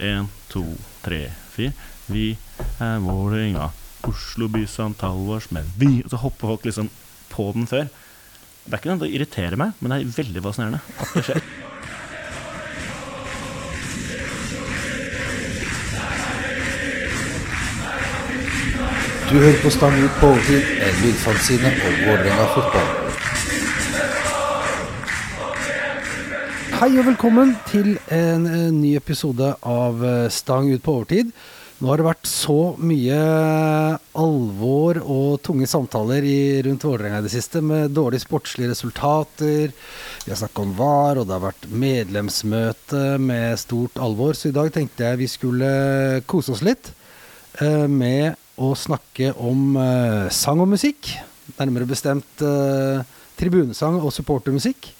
En, to, tre, fire. Vi er Vålerenga, Oslo bys antallårsmenn. Vi Og så hopper folk liksom på den før. Det er ikke noe det irriterer meg, men det er veldig fascinerende at det skjer. Du hører på Stang ut på overtid, en lydfanzine om Vålerenga fotball. Hei og velkommen til en, ny episode av eh, Stang ut på overtid. Nå har det vært så mye alvor og tunge samtaler i, rundt Vålerenga i det siste, med dårlige sportslige resultater. Vi har snakket om VAR, og det har vært medlemsmøte med stort alvor. Så i dag tenkte jeg vi skulle kose oss litt eh, med å snakke om eh, sang og musikk. Nærmere bestemt eh, tribunesang og supportermusikk.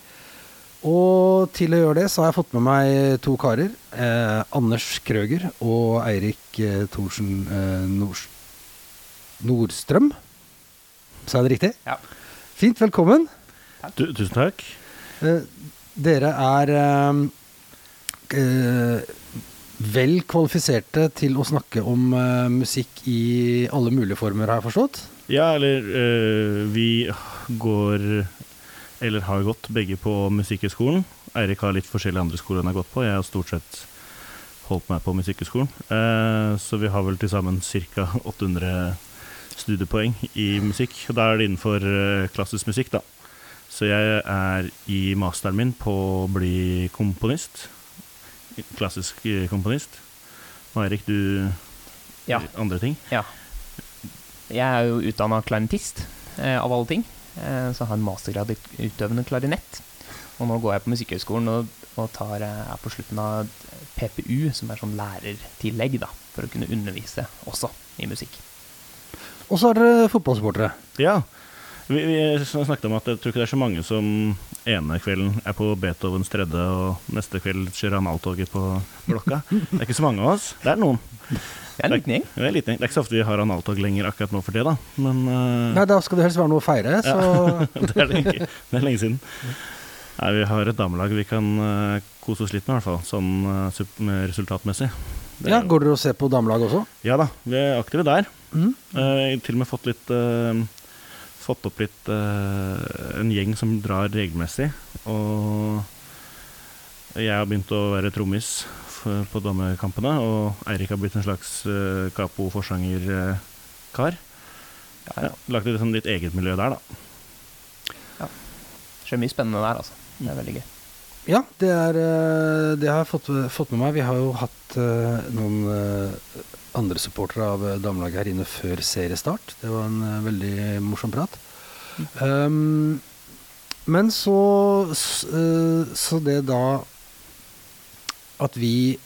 Og til å gjøre det så har jeg fått med meg to karer. Eh, Anders Krøger og Eirik eh, Thorsen eh, Nord Nordstrøm. Sa jeg det riktig? Ja. Fint, velkommen. Du, tusen takk. Eh, dere er eh, eh, vel kvalifiserte til å snakke om eh, musikk i alle mulige former, har jeg forstått? Ja, eller vi går Eller har gått begge på Musikkhøgskolen. Eirik har litt forskjellige andre skoler han har gått på. Jeg har stort sett holdt meg på Musikkhøgskolen. Eh, så vi har vel til sammen ca. 800 studiepoeng i musikk. Og da er det innenfor øh, klassisk musikk, da. Så jeg er i masteren min på å bli komponist. Klassisk øh, komponist. Og Eirik, du Ja. andre ting? Ja. Jeg er jo utdanna klarinettist, eh, av alle ting. Eh, så jeg har en mastergrad i utøvende klarinett. Og nå går jeg på Musikkhøgskolen og, og tar, eh, er på slutten av PPU, som er sånn lærertillegg, da, for å kunne undervise også i musikk. Og så er dere fotballsupportere. Ja. Vi, vi snakket om at jeg tror ikke det er så mange som ene kvelden er på Beethovens tredje, og neste kveld kjører analtoget på blokka. Det er ikke så mange av oss. Det er noen. Det er en liten gjeng. Det er, liten. det er ikke så ofte vi har analtog lenger akkurat nå for det, da. Men uh... Nei, da skal det helst være noe å feire, så det, er lenge, det er lenge siden. Nei, vi har et damelag vi kan uh, kose oss litt med, i hvert fall. Sånn uh, resultatmessig. Det- ja, Går dere og ser på damelag også? ja da, vi er aktive der. Eh, til og med fått litt Fått opp litt en gjeng som drar regelmessig. Og jeg har begynt å være trommis på dommerkampene. og Eirik har blitt en slags uh, capo-forsanger-kar. Ja, Lagt et sånn ditt eget miljø der, da. Ja. Skjer mye spennende der, altså. Det er veldig gøy. Ja, det, er, eh, det har jeg fått, fått med meg. Vi har jo hatt uh, noen uh, andre supportere av eh, damelaget her inne før seriestart. Det var en uh, veldig morsom prat. Um, men så eh, Så det da at vi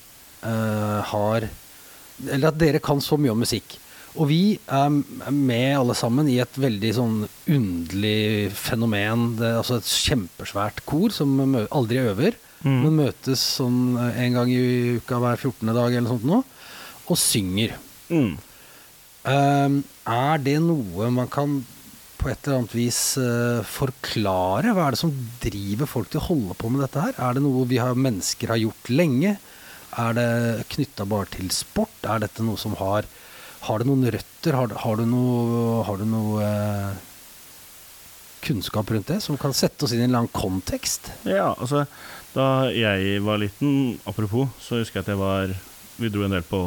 uh, har Eller at dere kan så mye om musikk. Og vi er med alle sammen i et veldig sånn underlig fenomen. Det er altså et kjempesvært kor som aldri øver, Mm. men møtes sånn eh, en gang i uka hver 14. dag eller noe sånt nå, og synger. Mm. Um, er det noe man kan på et eller annet vis eh, forklare? Hva er det som driver folk til å holde på med dette her? Er det noe vi har, mennesker har gjort lenge? Er det knytta bare til sport? Er dette noe som har Har det noen røtter? Har, har du noe, har du noe eh, kunnskap rundt det som kan sette oss inn i en eller annen kontekst? Ja, altså Da jeg var liten, apropos, så husker jeg at jeg var Vi dro en del på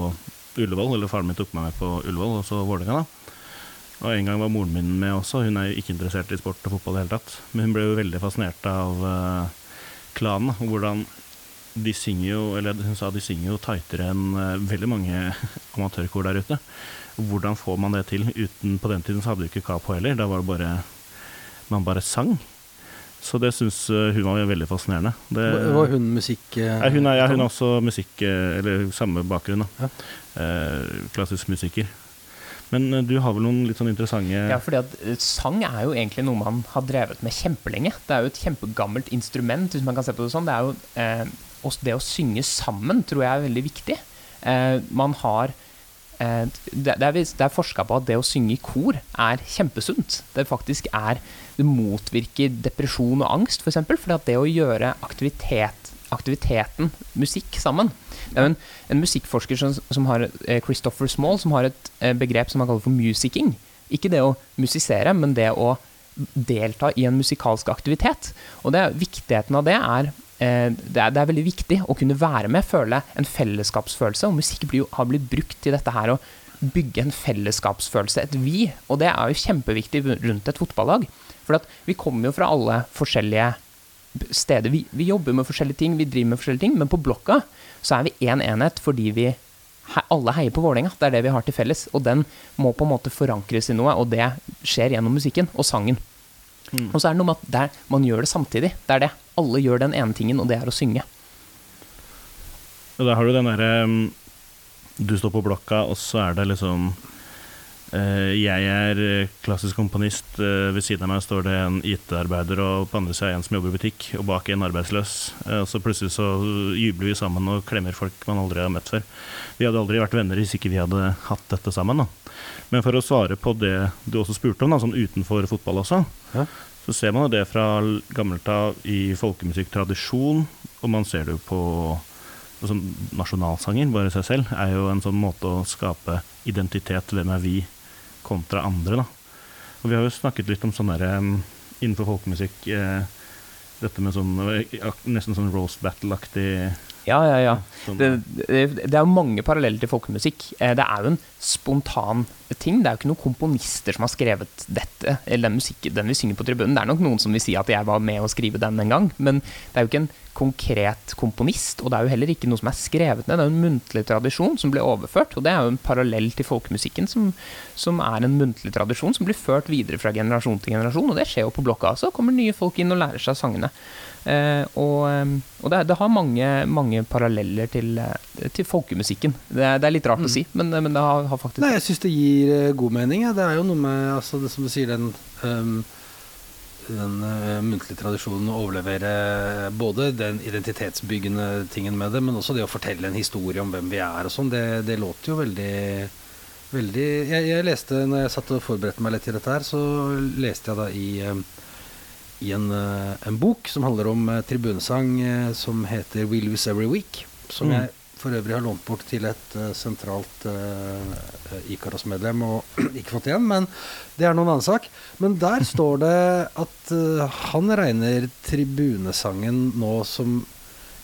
Ullevål, eller faren min tok meg med på Ullevål, og så Vålerenga, da. Og en gang var moren min med også. Hun er jo ikke interessert i sport og fotball i det hele tatt. Men hun ble jo veldig fascinert av uh, klanen, og hvordan de synger jo Eller hun sa de synger jo tightere enn uh, veldig mange amatørkor der ute. Hvordan får man det til uten På den tiden så hadde vi ikke Kapo heller. Da var det bare Man bare sang. Så det syns eh, hun var veldig fascinerende. Det, Var- hun musikk... ja, hun, er, ja, hun er også musikk, eller samme bakgrunn, da. Ja. Eh, klassisk musiker. Men eh, du har vel noen litt sånn interessante Ja, fordi at eh, sang er jo egentlig noe man har drevet med kjempelenge. Det er jo et kjempegammelt instrument, hvis man kan se på det sånn. Det er jo eh, det å synge sammen tror jeg er veldig viktig. Eh, man har eh, det, det er, det forska på at det å synge i kor er kjempesunt. Det faktisk er Det motvirker depresjon og angst, f.eks. For fordi at det å gjøre aktivitet aktiviteten musikk sammen. Det er jo en, en musikkforsker som, som har eh, Christopher Small, som har et eh, begrep som han kaller for musicking. Ikke det å musisere, men det å delta i en musikalsk aktivitet. Og det, viktigheten av det er eh, det er, det er veldig viktig å kunne være med, føle en fellesskapsfølelse. Og musikk blir har blitt brukt til dette her å bygge en fellesskapsfølelse, et vi. Og det er jo kjempeviktig rundt et fotballag. For vi kommer jo fra alle forskjellige steder. Vi, vi, jobber med forskjellige ting, vi driver med forskjellige ting, men på blokka så er vi én en enhet fordi vi he, alle heier på Vålerenga. Det er det vi har til felles. Og den må på en måte forankres i noe, og det skjer gjennom musikken og sangen. Mm. Og så er det noe med at der, man gjør det samtidig. Det er det. Alle gjør den ene tingen, og det er å synge. Og da har du den derre um, Du står på blokka, og så er det liksom jeg er eh, klassisk komponist. Eh, ved siden av meg står det en IT-arbeider, og på andre sida en som jobber i butikk, og bak en arbeidsløs. Så plutselig så jubler vi sammen og klemmer folk man aldri har møtt før. Vi hadde aldri vært venner hvis ikke vi hadde hatt dette sammen. Da. Men for å svare på det du også spurte om, da, sånn utenfor fotball også, ja. så ser man det fra gammelt av i folkemusikktradisjon, og man ser det jo på altså, Nasjonalsanger, bare seg selv, er jo en sånn måte å skape identitet. Hvem er vi? Kontra andre. Da. Og vi har jo snakket litt om sånn derre innenfor folkemusikk eh, Dette med sånn eh, nesten sånn Rose Battle-aktig ja, ja, ja. Sånn. Det, det, det, er jo mange paralleller til folkemusikk. Eh, det er jo en spontan ting. Det er jo ikke noen komponister som har skrevet dette, eller den musikken den vi synger på tribunen. Det er nok noen som vil si at jeg var med å skrive den en gang, men det er jo ikke en konkret komponist, og det er jo heller ikke noe som er skrevet ned. Det er jo en muntlig tradisjon som ble overført, og det er jo en parallell til folkemusikken, som, som, er en muntlig tradisjon som blir ført videre fra generasjon til generasjon, og det skjer jo på blokka også. kommer nye folk inn og lærer seg sangene. Eh, og, eh, og det, det, har mange, mange paralleller til, eh, til folkemusikken. Det det er, litt rart mm. å si, men, men, det har, har faktisk Nei, Jeg syns det gir god mening. Ja. Det er jo noe med altså, det som du sier, den um, den uh, muntlige tradisjonen å overlevere både den identitetsbyggende tingen med det, men også det å fortelle en historie om hvem vi er og sånn, det, det låter jo veldig Veldig jeg, jeg, leste, når jeg satt og forberedte meg litt til dette her, så leste jeg da i uh, i en, eh, en, bok som handler om tribunesang som heter We Lose Every Week. Som mm. jeg for øvrig har lånt bort til et uh, sentralt uh, Ikaros-medlem og ikke fått igjen, men det er noen annen sak. Men der står det at han regner tribunesangen nå som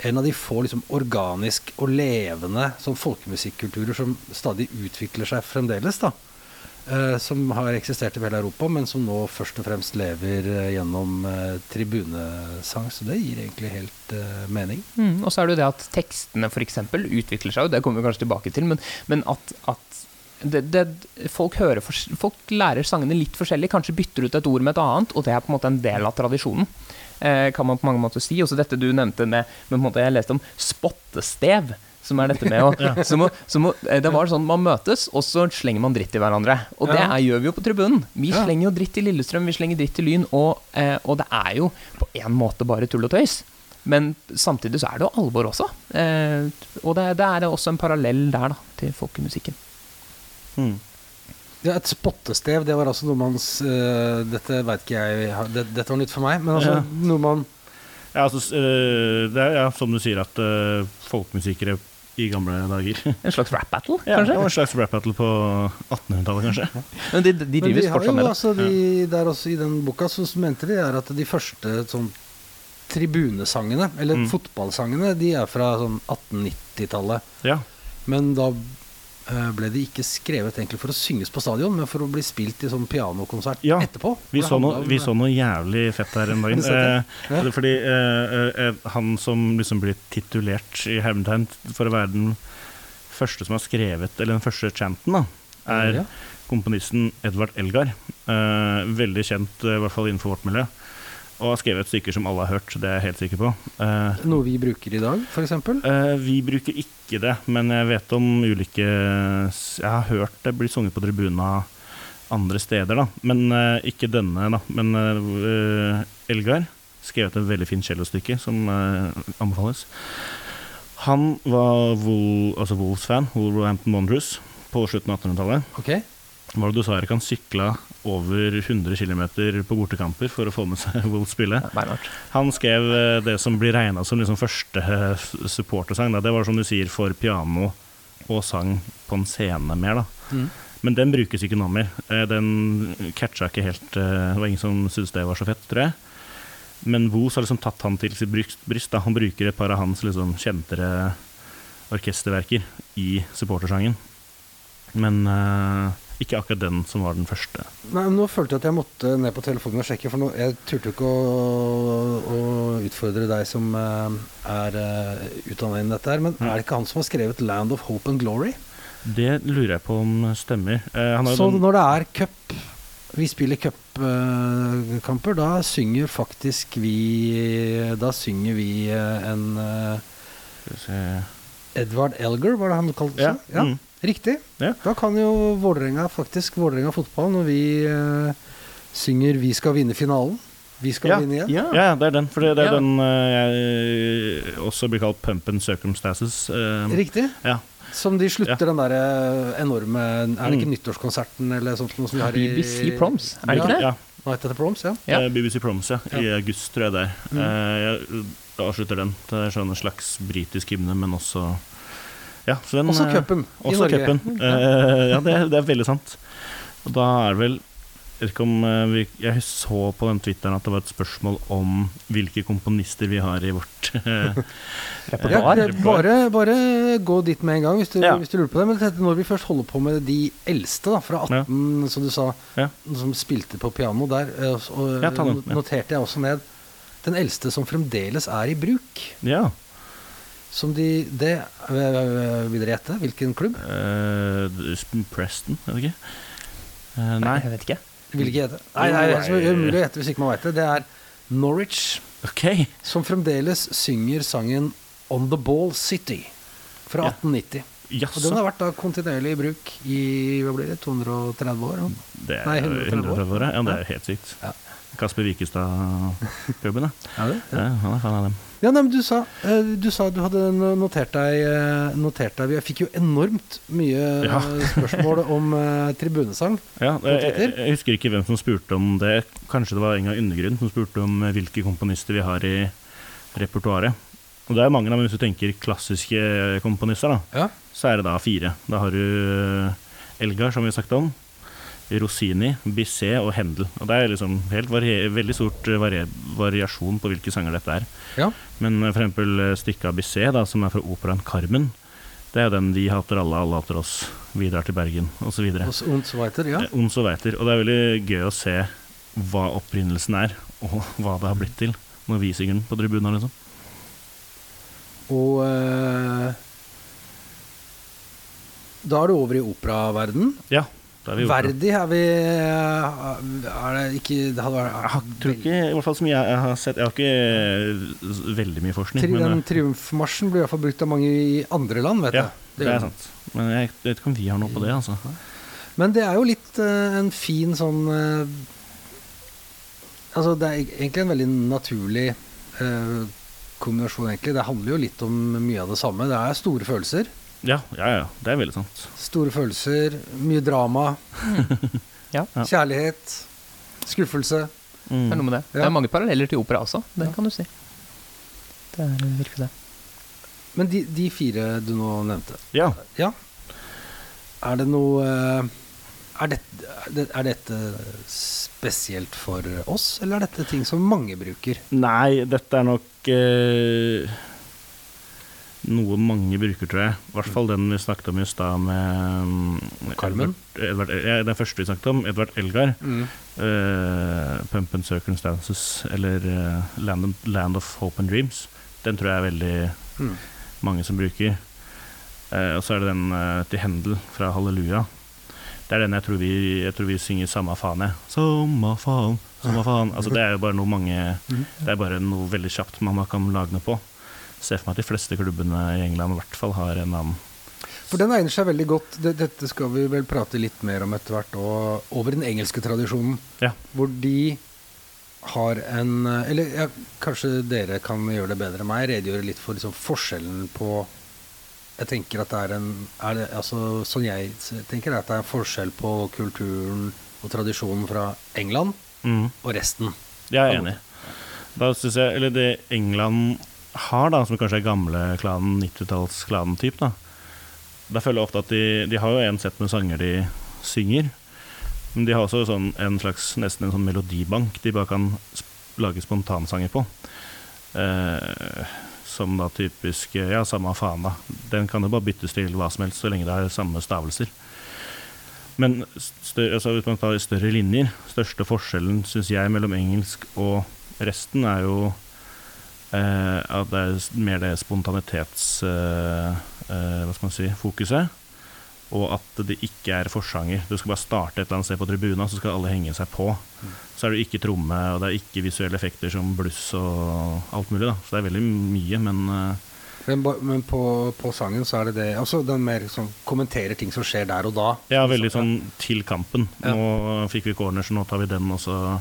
en av de få liksom, organisk og levende sånn folkemusikkulturer som stadig utvikler seg fremdeles. da Uh, som har eksistert i hele Europa, men som nå først og fremst lever uh, gjennom uh, tribunesang. Så det gir egentlig helt mening. Mm, og så er det jo det at tekstene f.eks. utvikler seg, og det kommer vi kanskje tilbake til, men, men at, at det, det, folk, hører folk lærer sangene litt forskjellig, kanskje bytter ut et ord med et annet, og det er på en måte en del av tradisjonen. kan man på mange måter si. Også dette du nevnte med, med Jeg leste om spottestev som er dette med å, ja. eh, Det var sånn man møtes, og så slenger man dritt i hverandre. Og det er, gjør vi jo på tribunen. Vi ja. slenger jo dritt til Lillestrøm, vi slenger dritt til Lyn, og, eh, og det er jo på en måte bare tull og tøys. Men samtidig så er det jo alvor også. Eh, og det, det, er også en parallell der, da, til folkemusikken. Hmm. Ja, et spottestev, det var altså noe man uh, Dette veit ikke jeg det, Dette var nytt for meg, men altså ja. noe man ja, altså, uh, det er ja, som du sier, at uh, folkemusikere i gamle dager. En slags rap battle, kanskje? Ja, en slags rap battle på 1800-tallet, kanskje. Men de, de driver fortsatt med det. Altså, de, der også I den boka så mente de er at de første sånn tribunesangene, eller mm. fotballsangene, de er fra sånn 1890-tallet. Ja. Men da ble de ikke skrevet egentlig for å synges på stadion, men for å bli spilt i sånn pianokonsert ja, etterpå. Vi så, noe, vi så, noe, jævlig fett her en dag. eh. Fordi eh, eh, han som liksom blir titulert i hermetegn for å være den første som har skrevet Eller den første chanten, da, er komponisten Edvard Elgar. Eh, veldig kjent, i hvert fall innenfor vårt miljø og har skrevet stykker som alle har hørt. Det er jeg helt sikker på. Uh, Noe vi bruker i dag, f.eks.? Uh, vi bruker ikke det, men jeg vet om ulike Jeg har hørt det blir sunget på tribuna andre steder, da. Men uh, ikke denne, da. Men Elgar skrevet et veldig fint cellostykke som anbefales. Han var altså Wolves-fan, Wolverhampton Wanderers, på slutten av 1800-tallet. Okay. Hva var det du sa, Erik? kan sykla over 100 km på bortekamper for å få med seg Wolf spille. Han skrev eh, det som blir regna som liksom første eh, supportersang. Da. Det var som du sier, for piano og sang på en scene mer, da. Mm. Men den brukes ikke nå mer. Eh, Den catcha ikke helt Det var ingen som syntes det var så fett, tror jeg. Men Woos har liksom tatt han til sitt bryst. bryst da. Han bruker et par av hans liksom kjentere orkesterverker i supportersangen. Men eh, ikke akkurat den som var den første. Nei, men Nå følte jeg at jeg måtte ned på telefonen og sjekke, for nå, jeg turte ikke å, å utfordre deg som uh, er uh, utdanna innen dette her. Men Mm. er det ikke han som har skrevet 'Land of Hope and Glory'? Det lurer jeg på om stemmer. Eh, han har Så når det er cup, vi spiller cupkamper, da synger faktisk vi Da synger vi eh, en eh, Edvard Elgar, var det han kalte Ja. seg? Ja, Mm. Riktig. Ja. Da kan jo Vålerenga faktisk Vålerenga fotball, når vi uh, synger 'Vi skal vinne finalen'. Vi skal Ja. vinne igjen. Ja. Ja, det er den. For det, det er Ja. den uh, jeg også blir kalt pump and circumstances. Uh, Riktig. ja. Som de slutter den der enorme Er det ikke Mm. nyttårskonserten eller sånt noe som vi har i BBC Proms, er det ikke det? Ja, Night at the Proms, ja. Ja. BBC Proms, ja. I august, tror jeg det er. Mm. Eh, jeg avslutter den. Det er sånn en slags britisk hymne, men også Ja, så den Også eh, cupen i Også Norge. Køppen. Eh, ja, det, er- det er veldig sant. Og da er det vel eh, vi, Jeg så på den Twitteren at det var et spørsmål om hvilke komponister vi har i vårt repertoar. Ja, bare, bare gå dit med en gang, hvis du, Ja. hvis du lurer på det. Men når vi først holder på med de eldste, da, fra 18, som du sa, Ja. som spilte på piano der, og, og Ja, ja. noterte jeg også ned den eldste som fremdeles er i bruk. Ja. Som de det, øh, Vil dere gjette? Hvilken klubb? Uh, Preston, er det ikke? Uh, nei. Jeg vet ikke. Vil ikke gjette. Nei, nei, det er umulig å gjette hvis ikke man veit det. Det er Norwich, okay. som fremdeles synger sangen On The Ball City fra Ja. 1890. Og den har vært da kontinuerlig i bruk i hva blir det, 230 år? Det er Nei, 130 år. år. Ja, det er helt sykt. Ja. Kasper Wikestad-klubben, ja. Er det? ja. Han er fan av dem. Ja, nei, men du sa, eh, du sa du hadde notert deg, eh, notert deg Jeg fikk jo enormt mye Ja. eh, spørsmål om tribunesang. Ja, jeg, jeg, jeg husker ikke hvem som spurte om det. Kanskje det var Enga Undergrunn som spurte om hvilke komponister vi har i repertoaret. Og det er mange, da, men hvis du tenker klassiske komponister, da, Ja. så er det da fire. Da har du Elgar, som vi har sagt om. Rossini, Bisset og Händel. Og det er liksom helt veldig stort vari variasjon på hvilke sanger dette er. Ja. Men eh, for eksempel eh, stykket av Bisset, da, som er fra operaen Carmen, det er jo den 'Vi hater alle, alle hater oss', 'Vi drar til Bergen', osv. Und so weiter, ja. Eh, Ons og. Og det er veldig gøy å se hva opprinnelsen er, og hva det har blitt til, når vi synger den på tribunen. Liksom. Og eh, da er du over i operaverden. Ja, er. Verdi er vi eh, Er det ikke det hadde vært, Jeg tror ikke, i hvert fall som jeg, jeg har sett Jeg har ikke eh, veldig mye forskning. Tri, Den eh, triumfmarsjen blir i hvert fall brukt av mange i andre land, vet ja, jeg. det det er sant. Men jeg vet ikke om vi har noe på det, altså. Men det er jo litt uh, en fin sånn uh, Altså, det er egentlig en veldig naturlig uh, kombinasjon, egentlig. Det handler jo litt om mye av det samme. Det er store følelser. Ja, ja, ja. Det er veldig sant. Store følelser, mye drama. Ja. Ja. Kjærlighet. Skuffelse. Mm. Det er noe med det. Det er mange paralleller til opera også, det Ja. kan du si. Det er virkelig det. Men de, de fire du nå nevnte, Ja. ja. Er det noe eh, er dette, er det- er dette spesielt for oss, eller er dette ting som mange bruker? Nei, dette er nok eh, noe mange bruker, tror jeg. I hvert fall den vi snakket om i stad med mm, Carmen? Edvard, Edvard, ja, den første vi snakket om, Edvard Elgar. Mm. Uh, Pump and Circumstances, eller uh, Land, of- Land of Hope and Dreams. Den tror jeg er veldig Mm. mange som bruker. Uh, og så er det den til Hendel fra Halleluja. Det er den jeg tror vi, jeg tror vi synger samme faen, jeg. Samme faen, samme faen. Altså, det er jo bare noe mange Mhm. Det er bare noe veldig kjapt man kan lage noe på. Ser for meg at de fleste klubbene i England i hvert fall har en annen. For den egner seg veldig godt. Dette skal vi vel prate litt mer om etter hvert, og over den engelske tradisjonen. Ja. Hvor de har en Eller ja, kanskje dere kan gjøre det bedre enn meg, redegjøre litt for liksom, forskjellen på Jeg tenker at det er en er det, altså, Sånn jeg tenker, er at det er en forskjell på kulturen og tradisjonen fra England Mm. og resten. Jeg er enig. Da syns jeg, eller Det England har, da, som kanskje er gamle klanen, 90-tallsklanen-typ, da Der føler jeg ofte at de, de har jo en sett med sanger de synger, men de har også sånn, en slags nesten en sånn melodibank de bare kan lage spontansanger på. Eh, som da typisk Ja, samme faen, da. Den kan jo bare byttes til hva som helst, så lenge det er samme stavelser. Men større, altså hvis man tar større linjer, største forskjellen syns jeg mellom engelsk og resten er jo eh, at det er mer det spontanitets... Uh, uh, hva skal man si fokuset. Og at det ikke er forsanger. Du skal bare starte et eller annet sted på tribuna, så skal alle henge seg på. Så er det ikke tromme, og det er ikke visuelle effekter som bluss og alt mulig. da Så det er veldig mye, men eh, Men, på, på sangen så er det det Altså den mer sånn kommenterer ting som skjer der og da. Ja, veldig sånn til kampen. Ja. Nå fikk vi corners, så nå tar vi den, og så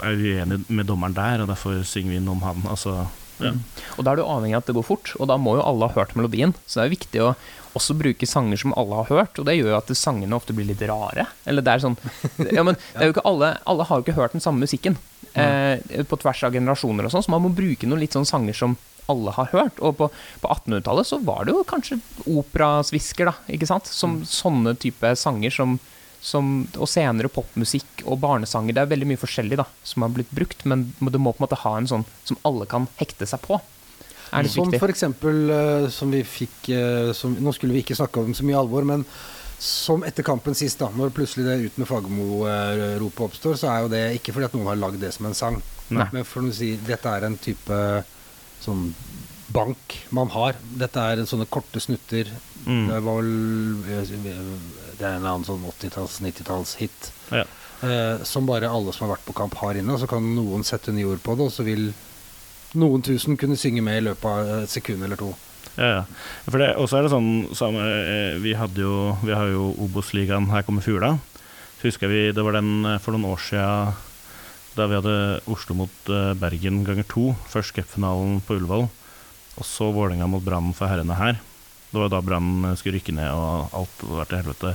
er uenig med dommeren der, og derfor synger vi inn om han. Altså, ja. Og da er du avhengig av at det går fort, og da må jo alle ha hørt melodien. Så det er viktig å også bruke sanger som alle har hørt, og det gjør jo at sangene ofte blir litt rare. Eller det er sånn Ja, men det er jo ikke alle Alle har jo ikke hørt den samme musikken eh, på tvers av generasjoner og sånn, så man må bruke noen litt sånn sanger som alle har hørt. Og på, på 1800-tallet så var det jo kanskje operasvisker, da, ikke sant? Som sånne type sanger som som, og senere popmusikk og barnesanger. Det er veldig mye forskjellig da, som har blitt brukt, men du må på en måte ha en sånn som alle kan hekte seg på. Er det Som viktig. for eksempel eh, som vi fikk eh, som, Nå skulle vi ikke snakke om så mye alvor, men som etter kampen sist, da, når plutselig det ut med Fagermo-ropet oppstår, så er jo det ikke fordi at noen har lagd det som en sang, Nei. men for å si dette er en type sånn bank man har. Dette er sånne korte snutter. Mm. Det var vel Det er en eller annen sånn 80-talls, 90-talls-hit. Ja. Eh, som bare alle som har vært på kamp, har inne. Så kan noen sette nye ord på det, og så vil noen tusen kunne synge med i løpet av et sekund eller to. Ja, ja. For det, og så er det sånn samme, eh, Vi hadde jo Vi har jo Obos-ligaen Her kommer fugla. Så husker vi det var den eh, for noen år siden da vi hadde Oslo mot eh, Bergen ganger to. Først cupfinalen på Ullevål, og så Vålerenga mot Brann for herrene her. Det var da Brann eh, skulle rykke ned, og alt hadde vært til helvete.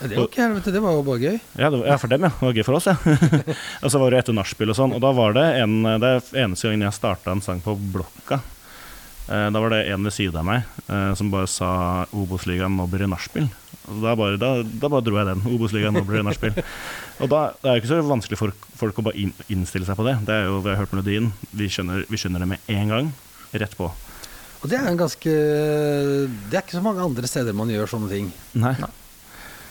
Det var ikke helvete, det var jo bare gøy. Ja, det var, ja, for dem, ja. Det var gøy for oss, ja. og så var det etter nachspiel og sånn. Og da var det en Det er eneste gangen jeg starta en sang på blokka. Eh, da var det en ved siden av meg eh, som bare sa Obos-ligaen, nå blir det nachspiel. Da, bare- da, da bare dro jeg den. Obos-ligaen, nå blir det nachspiel. Og da det er jo ikke så vanskelig for folk å bare innstille seg på det. Det er jo, Vi har hørt melodien, vi skjønner, vi skjønner det med en gang. Rett på. Og det er en ganske Det er ikke så mange andre steder man gjør sånne ting. Nei.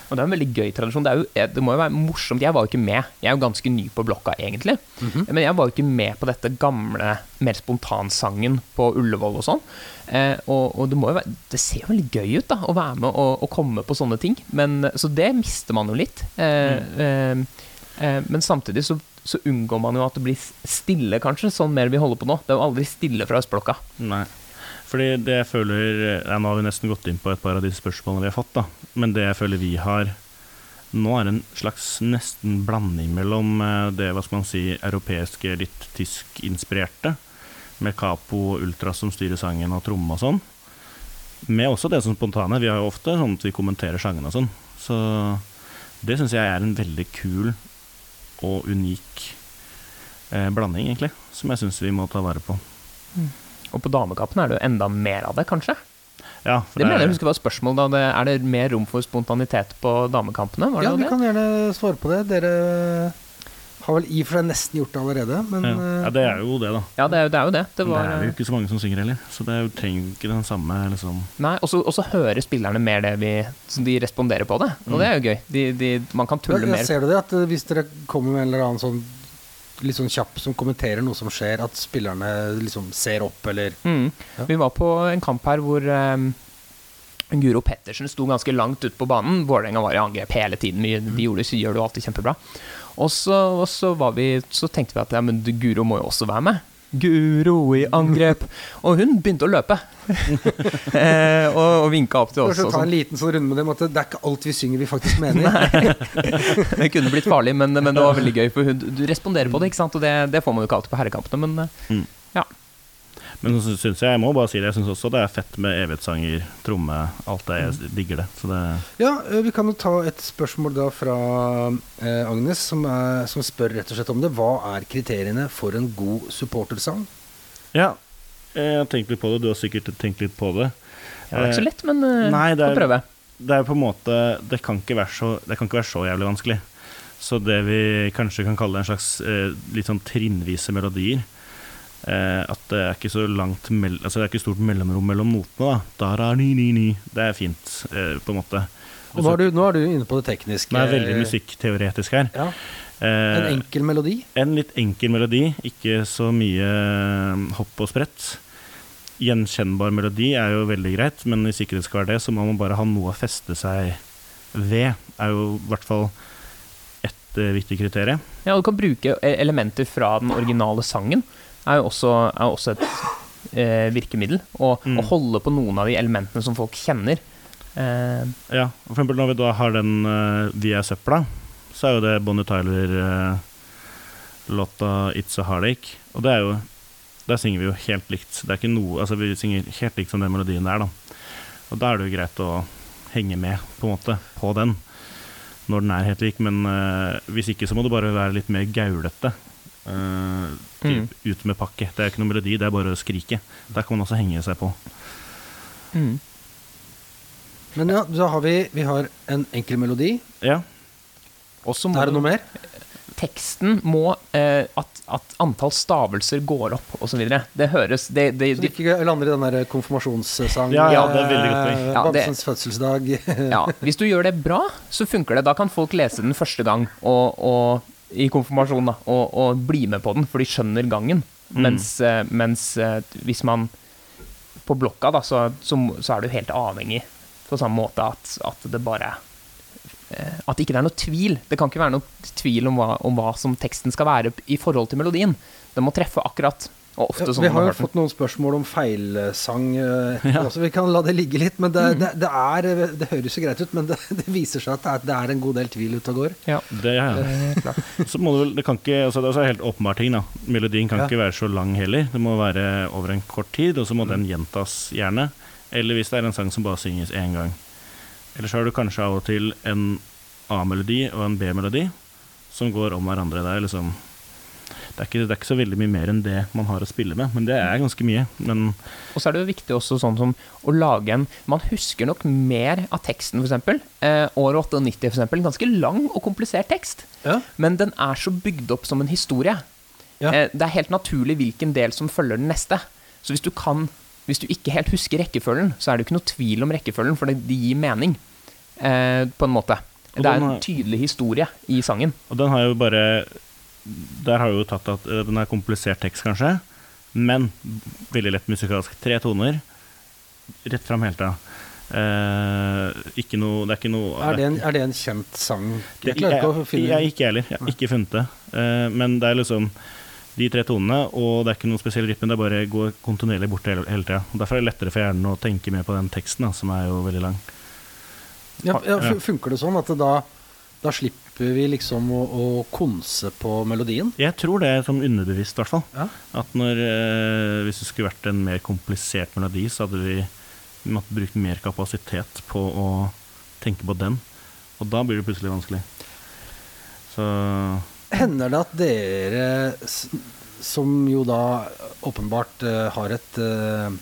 Og det er en veldig gøy tradisjon. Det, er jo, eh, det må jo være morsomt. Jeg var jo ikke med. Jeg er jo ganske ny på blokka, egentlig. Men jeg var jo ikke med på dette gamle, mer spontansangen på Ullevål og sånn. Eh, og, og det må jo være Det ser jo veldig gøy ut, da, å være med og, og komme på sånne ting. Men, så det mister man jo litt. Eh, mm. eh, men samtidig så, så unngår man jo at det blir stille, kanskje, sånn mer vi holder på nå. Det er jo aldri stille fra østblokka. Nei. Fordi det jeg føler ja, Nå har vi nesten gått inn på et par av de spørsmålene vi har fått, da. Men det jeg føler vi har nå, er en slags nesten blanding mellom eh, det hva skal man si, europeiske, litt tyskinspirerte, med capo ultra som styrer sangen og tromme og sånn, med også det som spontane. Vi har jo ofte sånn at vi kommenterer sangene og sånn. Så det syns jeg er en veldig kul og unik eh, blanding, egentlig, som jeg syns vi må ta vare på. Og på damekappen er det jo enda mer av det, kanskje. Ja, for Det mener jeg er- husker var spørsmål da. Det, er det mer rom for spontanitet på damekampene? Var det Ja, vi det? kan gjerne svare på det. Dere har vel i og for seg nesten gjort det allerede, men ja. eh, ja, det er jo det, da. Ja, det er jo det. Er jo det. det var, det er jo ikke så mange som synger heller, så det er jo trenger ikke den samme liksom Nei, og så hører spillerne mer det vi Så de responderer på det. Og det er jo gøy. De, de, man kan tulle mer. Ser du det at eh, hvis dere kommer med en eller annen sånn litt sånn kjapp som kommenterer noe som skjer, at spillerne liksom ser opp, eller Mm. Ja. Vi var på en kamp her hvor um, Guro Pettersen sto ganske langt ute på banen. Vålerenga var i angrep hele tiden. Vi, de gjorde, så gjør det jo alltid kjempebra. Og så, og så, var vi, så tenkte vi at ja, men Guro må jo også være med. Guro i angrep! Og hun begynte å løpe. eh, og, og vinka opp til oss. Kanskje ta en sånn. liten sånn runde med dem at det er ikke alt vi synger vi faktisk mener. Det kunne blitt farlig, men, men det var veldig gøy. For hun, du responderer på det, ikke sant? og det, det får man jo ikke alltid på herrekampene. Men eh, Men så syns jeg, jeg må bare si det, jeg syns også det er fett med evighetssanger, tromme, alt det. Jeg digger det. Så det Ja, eh, vi kan jo ta et spørsmål da fra eh, Agnes, som, er, som spør rett og slett om det. Hva er kriteriene for en god supportersang? Ja, jeg har tenkt litt på det. Du har sikkert tenkt litt på det. Ja, det er ikke så lett, men eh, Nei, det er- får prøve. det er på en måte Det kan ikke være så, det kan ikke være så jævlig vanskelig. Så det vi kanskje kan kalle en slags eh, litt sånn trinnvise melodier eh, At det er ikke så langt mell Altså det er ikke stort mellomrom mellom notene, da. da ni, ni, ni. Det er fint, eh, på en måte. Og nå er, du, nå er du inne på det tekniske. Det er veldig musikkteoretisk her. Ja, Eh, en enkel melodi. en litt enkel melodi, ikke så mye eh, hopp og sprett. Gjenkjennbar melodi er jo veldig greit, men hvis ikke det skal være det, så må man bare ha noe å feste seg ved. er jo i hvert fall et eh, viktig kriterium. Ja, du kan bruke e- elementer fra den originale sangen. Er jo også, er også et eh, virkemiddel. Og Mm. å holde på noen av de elementene som folk kjenner. Eh, Ja, for eksempel når vi da har den uh, Vi er søpla, så er jo det Bonnie Tyler-låta 'It's a Heartache'. Og det er jo Der synger vi jo helt likt. Det er ikke noe Altså vi synger helt likt som den melodien der, da. Og da er det jo greit å henge med, på en måte, på den. Når den er helt lik. Men uh, hvis ikke, så må det bare være litt mer gaulete. Eh, typ, Ut med pakke. Det er ikke noe melodi, det er bare å skrike. Der kan man også henge seg på. mm. Men ja, da har vi, vi har en enkel melodi. Ja. Må Er det noe mer? teksten må eh, at, at antall stavelser går opp, osv. Det høres det, det, Så det ikke lander i den der konfirmasjonssang Ja, ja, det er veldig godt poeng. eh, Ja, det- Bamsens fødselsdag. ja, Hvis du gjør det bra, så funker det. Da kan folk lese den første gang og, og, i konfirmasjonen da, og, og bli med på den, for de skjønner gangen. Mm. Mens, eh, mens eh, hvis man på blokka, da, så, så, så er du helt avhengig på samme måte at, at det bare At det ikke er noe tvil. Det kan ikke være noe tvil om hva, om hva som teksten skal være i forhold til melodien. Den må treffe akkurat. Og ofte Ja, sånn vi har jo fått noen spørsmål om feilsang. Ja. altså, vi kan la det ligge litt, men det, Mm. det, det, er, det høres jo greit ut. Men det, det viser seg at det er, det er en god del tvil ute og går. Ja, Det, er ja. eh. Så må det vel, det kan ikke, altså det er helt åpenbar ting da Melodien kan Ja. ikke være så lang heller Det må være over en kort tid Og så må den gjentas gjerne Eller hvis det er en sang som bare synges en gang Eller så har du kanskje av og til En A-melodi og en B-melodi Som går om hverandre Det er liksom det er, ikke, det er ikke så veldig mye mer enn det man har å spille med Men det er ganske mye Men Og så er det jo viktig også sånn som å lage en Man husker nok mer av teksten, f.eks. Eh, år 98, for eksempel. Ganske lang og komplisert tekst. Ja. Men den er så bygd opp som en historie. Ja. Eh, det er helt naturlig hvilken del som følger den neste. Så hvis du kan Hvis du ikke helt husker rekkefølgen, så er det jo ikke noe tvil om rekkefølgen, for det, det gir mening. Eh, på en måte. Det er en tydelig historie i sangen. Og den har jo bare Der har jo tatt at eh, den er komplisert tekst, kanskje, men veldig lett musikalsk. Tre toner, rett fram hele tida. Eh, ikke noe Det er ikke noe Er det, en, er det en kjent sang? Jeg Jeg, jeg, jeg, ikke heller. Jeg har ikke funnet det. Eh, men det er liksom de tre tonene, og det er ikke noen spesiell rytme. Det er bare går kontinuerlig bort hele, hele tida. Derfor er det lettere for hjernen å tenke mer på den teksten, da, som er jo veldig lang. ja, ja, Ja. Funker det sånn at det da, da slipper vi liksom å, å konse på melodien? Jeg tror det er sånn underbevisst, i hvert fall. Ja. At når, eh, hvis det skulle vært en mer komplisert melodi, så hadde vi måttet brukt mer kapasitet på å tenke på den. Og da blir det plutselig vanskelig. Så Hender det at dere, som jo da åpenbart eh, har et eh,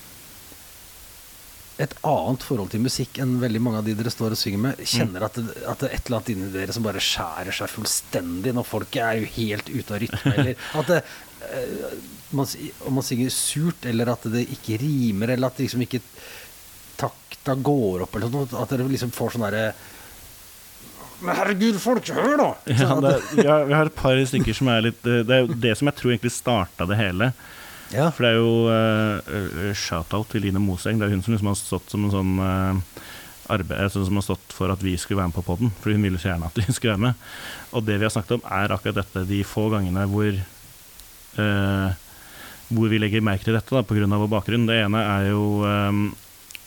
et annet forhold til musikk enn veldig mange av de dere står og synger med, kjenner at det, at det er et eller annet inni dere som bare skjærer seg fullstendig når folk er jo helt ute av rytme, eller at det, eh, man, om man synger surt, eller at det ikke rimer, eller at det liksom ikke takta går opp, eller noe, at dere liksom får sånn derre Men herregud, folk, hør da! ja, Sånn det, at- vi, har, et par stykker som er litt Det er jo det som jeg tror egentlig starta det hele. Ja. For det er jo uh, shout-out til Line Moseng. Det er hun som liksom har stått som en sånn uh, arbeid, altså, som har stått for at vi skulle være med på podden. For hun ville så gjerne at vi skulle være med. Og det vi har snakket om, er akkurat dette de få gangene hvor uh, hvor vi legger merke til dette da, pga. vår bakgrunn. Det ene er jo um,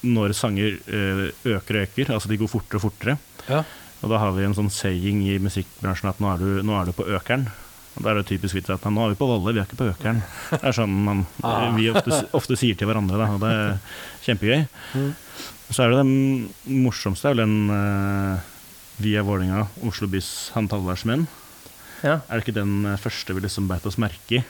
når sanger eh, øker og øker, altså de går fortere og fortere. Ja. Og da har vi en sånn saying i musikkbransjen at nå er du, nå er du på økeren. Og Da er det typisk vits at nå er vi på Valle, vi er ikke på Økeren. Det er sånn man, Ah. vi ofte, ofte sier til hverandre, da, og det er kjempegøy. Mm. Så er det den morsomste, er vel den uh, Via Vålinga, Oslo bys håndtallværsmenn. Ja. Er det ikke den eh, første vi liksom beit oss merke i?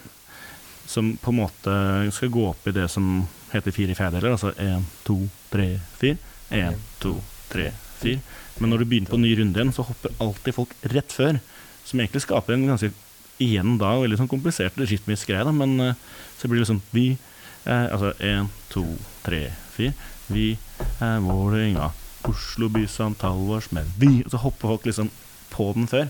Som på en måte skal gå opp i det som heter fire fjerdedeler, altså én, to, tre, fire. Én, to, tre, fire. Men når du begynner på ny runde igjen, så hopper alltid folk rett før. Som egentlig skaper en ganske igjen da veldig sånn komplisert rytmisk greie, da, men eh, så blir det liksom Vi er Altså én, to, tre, fire. Vi er Vålerenga, Oslo by bys antallårsmenn. Vi Og så hopper folk liksom på den før.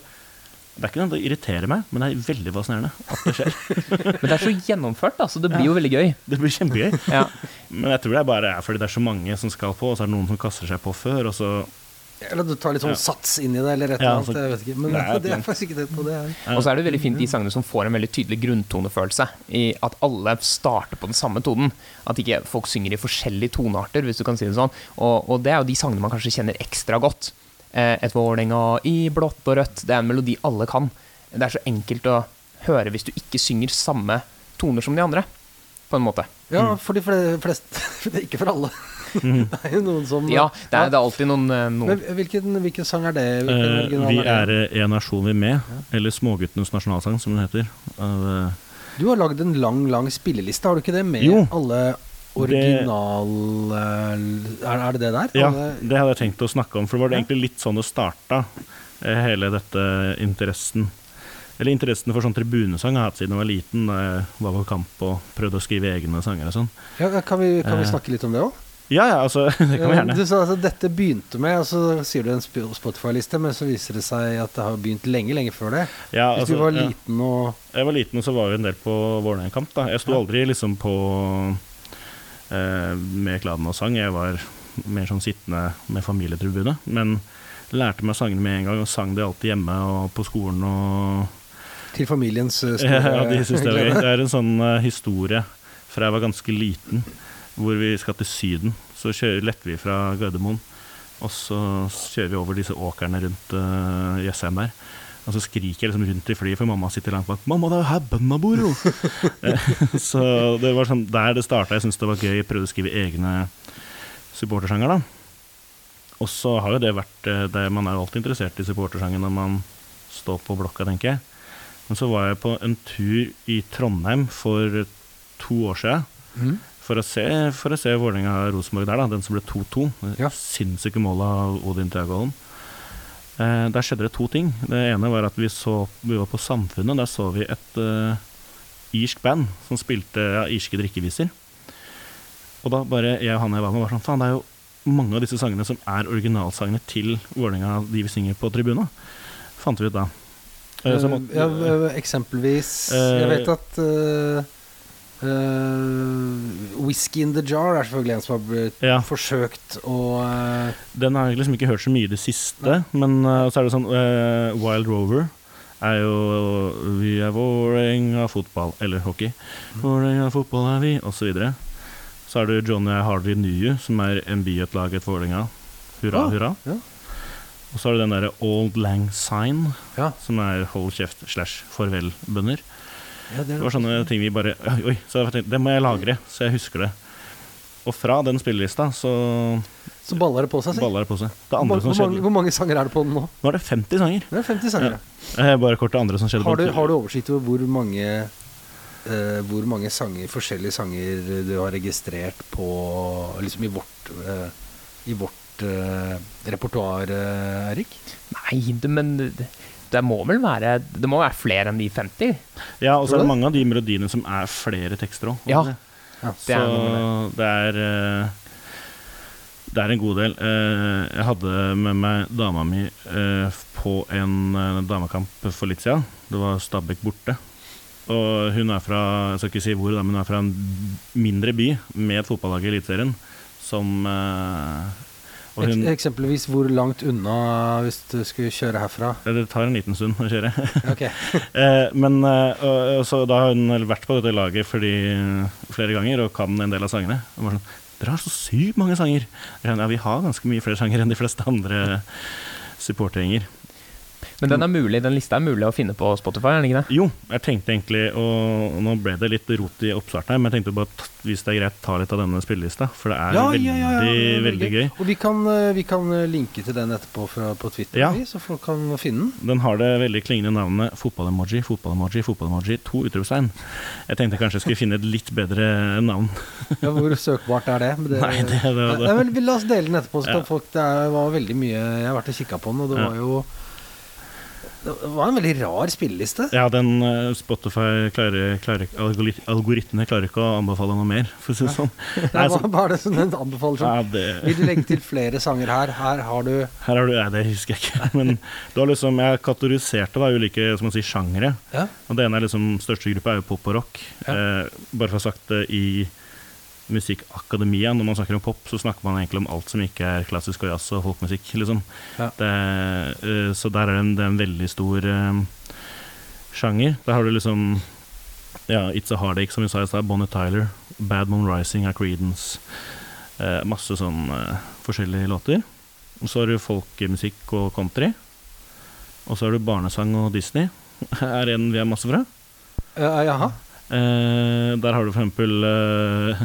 Det er ikke noe det irriterer meg, men det er veldig fascinerende at det skjer. Men det er så gjennomført, da, så det blir jo veldig gøy. Det blir kjempegøy. Ja. Men jeg tror det er bare fordi det er så mange som skal på, og så er det noen som kaster seg på før, og så Eller du tar litt sånn Ja. sats inn i det, eller et eller annet. så- Jeg vet ikke. Men det er det er faktisk ikke det på det. Og så er det veldig fint de sangene som får en veldig tydelig grunntonefølelse. I at alle starter på den samme tonen. At ikke folk synger i forskjellige tonearter, hvis du kan si det sånn. Og, og det er jo de sangene man kanskje kjenner ekstra godt. Eh, Et Vålerenga i blått og rødt. Det er en melodi alle kan. Det er så enkelt å høre hvis du ikke synger samme toner som de andre, på en måte. Ja, for de fleste. Det er ikke for alle. Det er jo noen som Ja, det er, det er alltid noen, noen. Men hvilken, hvilken sang er det? Eh, Vi det? er eh, en nasjon vi med, eller Småguttenes nasjonalsang, som den heter. Av, eh, Du har lagd en lang, lang spilleliste, har du ikke det? Med Jo. alle original... Er, er det det der? ja, Alle, det hadde jeg tenkt å snakke om, for det var Ja. egentlig litt sånn det starta, eh, hele dette interessen. Eller interessen for sånn tribunesang har jeg hatt siden jeg var liten, da jeg var på kamp og prøvde å skrive egne sanger og sånn. ja, kan, vi, kan vi Eh, snakke litt om det òg? Ja, ja, altså, det kan vi gjerne. Du sa altså dette begynte med, og så sier du en Spotify-liste, men så viser det seg at det har begynt lenge, lenge før det. Ja, Hvis altså, du var ja. liten og Jeg var liten, og så var vi en del på Vålerenga-kamp. da. Jeg sto aldri liksom på eh, med kladden og sang. Jeg var mer sånn sittende med familietribune. Men lærte meg sangene med en gang, og sang det alltid hjemme og på skolen. og til familiens uh, Ja, de synes det var gøy. Det er en sånn uh, historie fra jeg var ganske liten, hvor vi skal til Syden. Så kjører, letter vi fra Gardermoen, og så kjører vi over disse åkrene rundt uh, Jessheim der. Og så skriker jeg liksom rundt i flyet, for mamma sitter langt bak. 'Mamma, det er jo her bøndene bor, jo!' Eh, så det var sånn der det starta. Jeg syns det var gøy. Jeg prøvde å skrive egne supportersanger, da. Og så har jo det vært eh, det, Man er jo alltid interessert i supportersangen når man står på blokka, tenker jeg. Men så var jeg på en tur i Trondheim for to år siden. Mhm. For å se, for å se Vålerenga-Rosenborg der, da, den som ble 2-2. Ja. Sinnssyke målet av Odin Treagolden. Eh, der skjedde det to ting. Det ene var at vi, så, vi var på Samfunnet. Der så vi et eh, irsk band som spilte ja, irske drikkeviser. Og da bare jeg og han jeg var med, var sånn Faen, det er jo mange av disse sangene som er originalsangene til Vålerenga, de vi synger på tribuna. Fant vi ut da. Eh, så måtte- ja, eh, eksempelvis Eh, Jeg vet at eh, eh, Whisky in the Jar er selvfølgelig en som har blitt Ja. forsøkt å uh, Den har jeg liksom ikke hørt så mye i det siste, men uh, så er det sånn uh, Wild Rover er jo Vi er Vålerenga fotball, eller hockey. Vålerenga fotball er vi, osv. Så, videre. så er det Johnny Hardy Knew som er MB-laget Vålerenga. Hurra, Ah, hurra. ja. Og så er det den derre Old Lang Sign, Ja. som er hold kjeft slash farvel-bønner. Ja, det er Det var sånne ting vi bare Oi, oi så jeg tenkte, det må jeg lagre, så jeg husker det. Og fra den spillelista så Så baller det på seg. si. baller det på seg. Det Hvor, mange- hvor, mange, hvor mange sanger er det på den nå? Nå er det 50 sanger. Det er 50 sanger. ja. Eh, Bare kort det andre som skjedde. Har, du, har du oversikt over hvor mange Uh, hvor mange sanger, forskjellige sanger du har registrert på liksom i vårt uh, I vårt uh, repertoar, Erik? Nei, men det, det må vel være Det må være flere enn de 50? Ja, og så er det mange av de melodiene som er flere tekster òg. Ja. Ja. Det er Så det er eh, Det er en god del. Eh, Jeg hadde med meg dama mi eh, på en damekamp for litt siden. Det var Stabæk borte. Og hun er fra jeg skal ikke si hvor, men hun er fra en mindre by med et fotballag i Eliteserien som hun, eksempelvis hvor langt unna hvis du skulle kjøre herfra? Det tar en liten stund å kjøre. Ok. Eh, men eh, så da har hun vært på dette laget fordi, flere ganger og kan en del av sangene. Og bare sånn, Dere har så sykt mange sanger! Ja, vi har ganske mye flere sanger enn de fleste andre supportergjenger. Men den er mulig, den lista er mulig å finne på Spotify, er den ikke det? Jo, jeg tenkte egentlig og Nå ble det litt rot i oppstarten her, men jeg tenkte bare hvis det er greit, ta litt av denne spillelista. For det er Ja, veldig, ja, ja, ja, det veldig gøy. Og vi kan, eh, vi kan eh, linke til den etterpå fra, på Twitter, Ja. vi, så folk kan finne den. Den har det veldig klingende navnet fotballemoji, fotballemoji, fotballemoji, to utropstegn. Jeg tenkte kanskje jeg skulle finne et litt bedre navn. Ja, hvor søkbart er det? Det Nei, det, det, Nei, det. men La oss dele den etterpå. Så kan folk, det var veldig mye Jeg har vært og kikka på den, og det var jo Det var en veldig rar spilleliste. Ja, den eh, Spotify klarer, klarer algorit Algoritmene klarer ikke å anbefale noe mer, for å si det sånn. Det var bare det som den anbefaler sånn. ja, det, Vil du legge til flere sanger her? Her har du her har du Nei, det husker jeg ikke. Men du har liksom, jeg kategoriserte da ulike som man sier, sjangere. Ja. Og det ene er liksom, største gruppe er jo pop og rock. Ja. Eh, bare for å ha sagt det i musikkakademia, når man snakker om pop, så snakker man egentlig om alt som ikke er klassisk og jazz og folkmusikk, liksom. Ja. Det, uh, så der er det en, det er en veldig stor uh, sjanger. Der har du liksom ja, It's a Heartache, som vi sa i stad, Bonnie Tyler, Bad Moon Rising av Creedence. Uh, masse sånn forskjellige låter. Og så har du folkemusikk og country. Og så har du barnesang og Disney. er en vi har masse fra. Uh, Jaha. Uh, der har du for eksempel eh,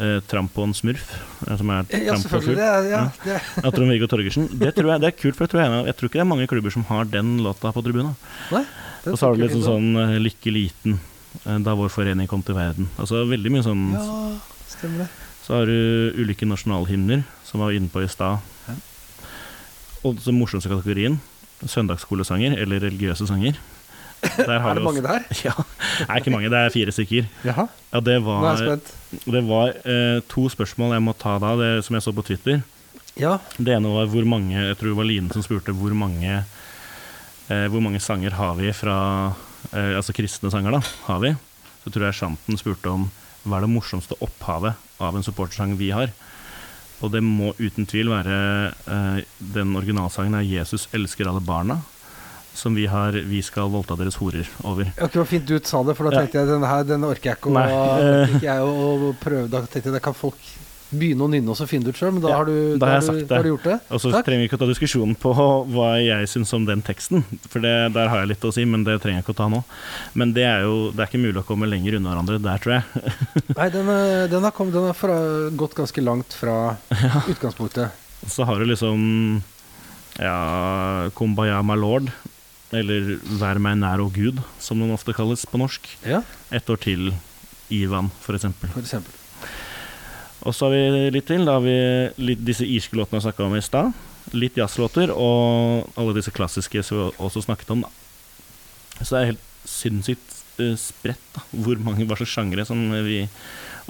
eh, Tramp og en smurf, eh, som er Ja, Tramp og selvfølgelig. fugl. Det er, ja, Ja. det, Av Trond-Viggo Torgersen. Det tror jeg det er kult, for jeg tror, jeg, jeg tror ikke det er mange klubber som har den låta på tribunen. Og så har du litt jeg sånn eh, Lykke liten, eh, da vår forening kom til verden. Altså veldig mye sånn Ja, stemmer det. Så har du ulike nasjonalhymner, som var inne på i stad. Og så morsomste kategorien, søndagsskolesanger, eller religiøse sanger. Er det mange der? Ja, det er ikke mange, det er fire stykker. Jaha. Ja, det Nå er var, jeg spent. det var eh, to spørsmål jeg må ta da, det, som jeg så på Twitter. Ja. Det ene var hvor mange Jeg tror det var Line som spurte hvor mange eh, Hvor mange sanger har vi fra eh, Altså kristne sanger, da. Har vi? Så tror jeg Shanten spurte om hva er det morsomste opphavet av en supportersang vi har. Og det må uten tvil være eh, den originalsangen er 'Jesus elsker alle barna', som vi har 'Vi skal voldta deres horer' over. Ja, det var fint du sa det, for da Ja. tenkte jeg denne her, den orker jeg ikke å, eh. ikke jeg å, prøve. Da tenkte jeg det kan folk begynne å nynne og så finne det ut sjøl, men da Ja, har du, da har du, det. da har du gjort det. Og så Takk. trenger vi ikke å ta diskusjonen på hva jeg syns om den teksten, for det, der har jeg litt å si, men det trenger jeg ikke å ta nå. Men det er jo det er ikke mulig å komme lenger unna hverandre der, tror jeg. Nei, den, er- den har, kommet, den har fra, gått ganske langt fra utgangspunktet. Så har du liksom ja, Kumbaya my lord, eller Vær meg nær og Gud, som den ofte kalles på norsk. Ja, Ett år til Ivan, for eksempel. for eksempel. Og så har vi litt til. Da har vi litt disse irske låtene jeg snakka om i stad. Litt jazzlåter, og alle disse klassiske som vi også snakket om. Da. Så det er helt sinnssykt uh, spredt da, hvor mange hva slags sjangere som vi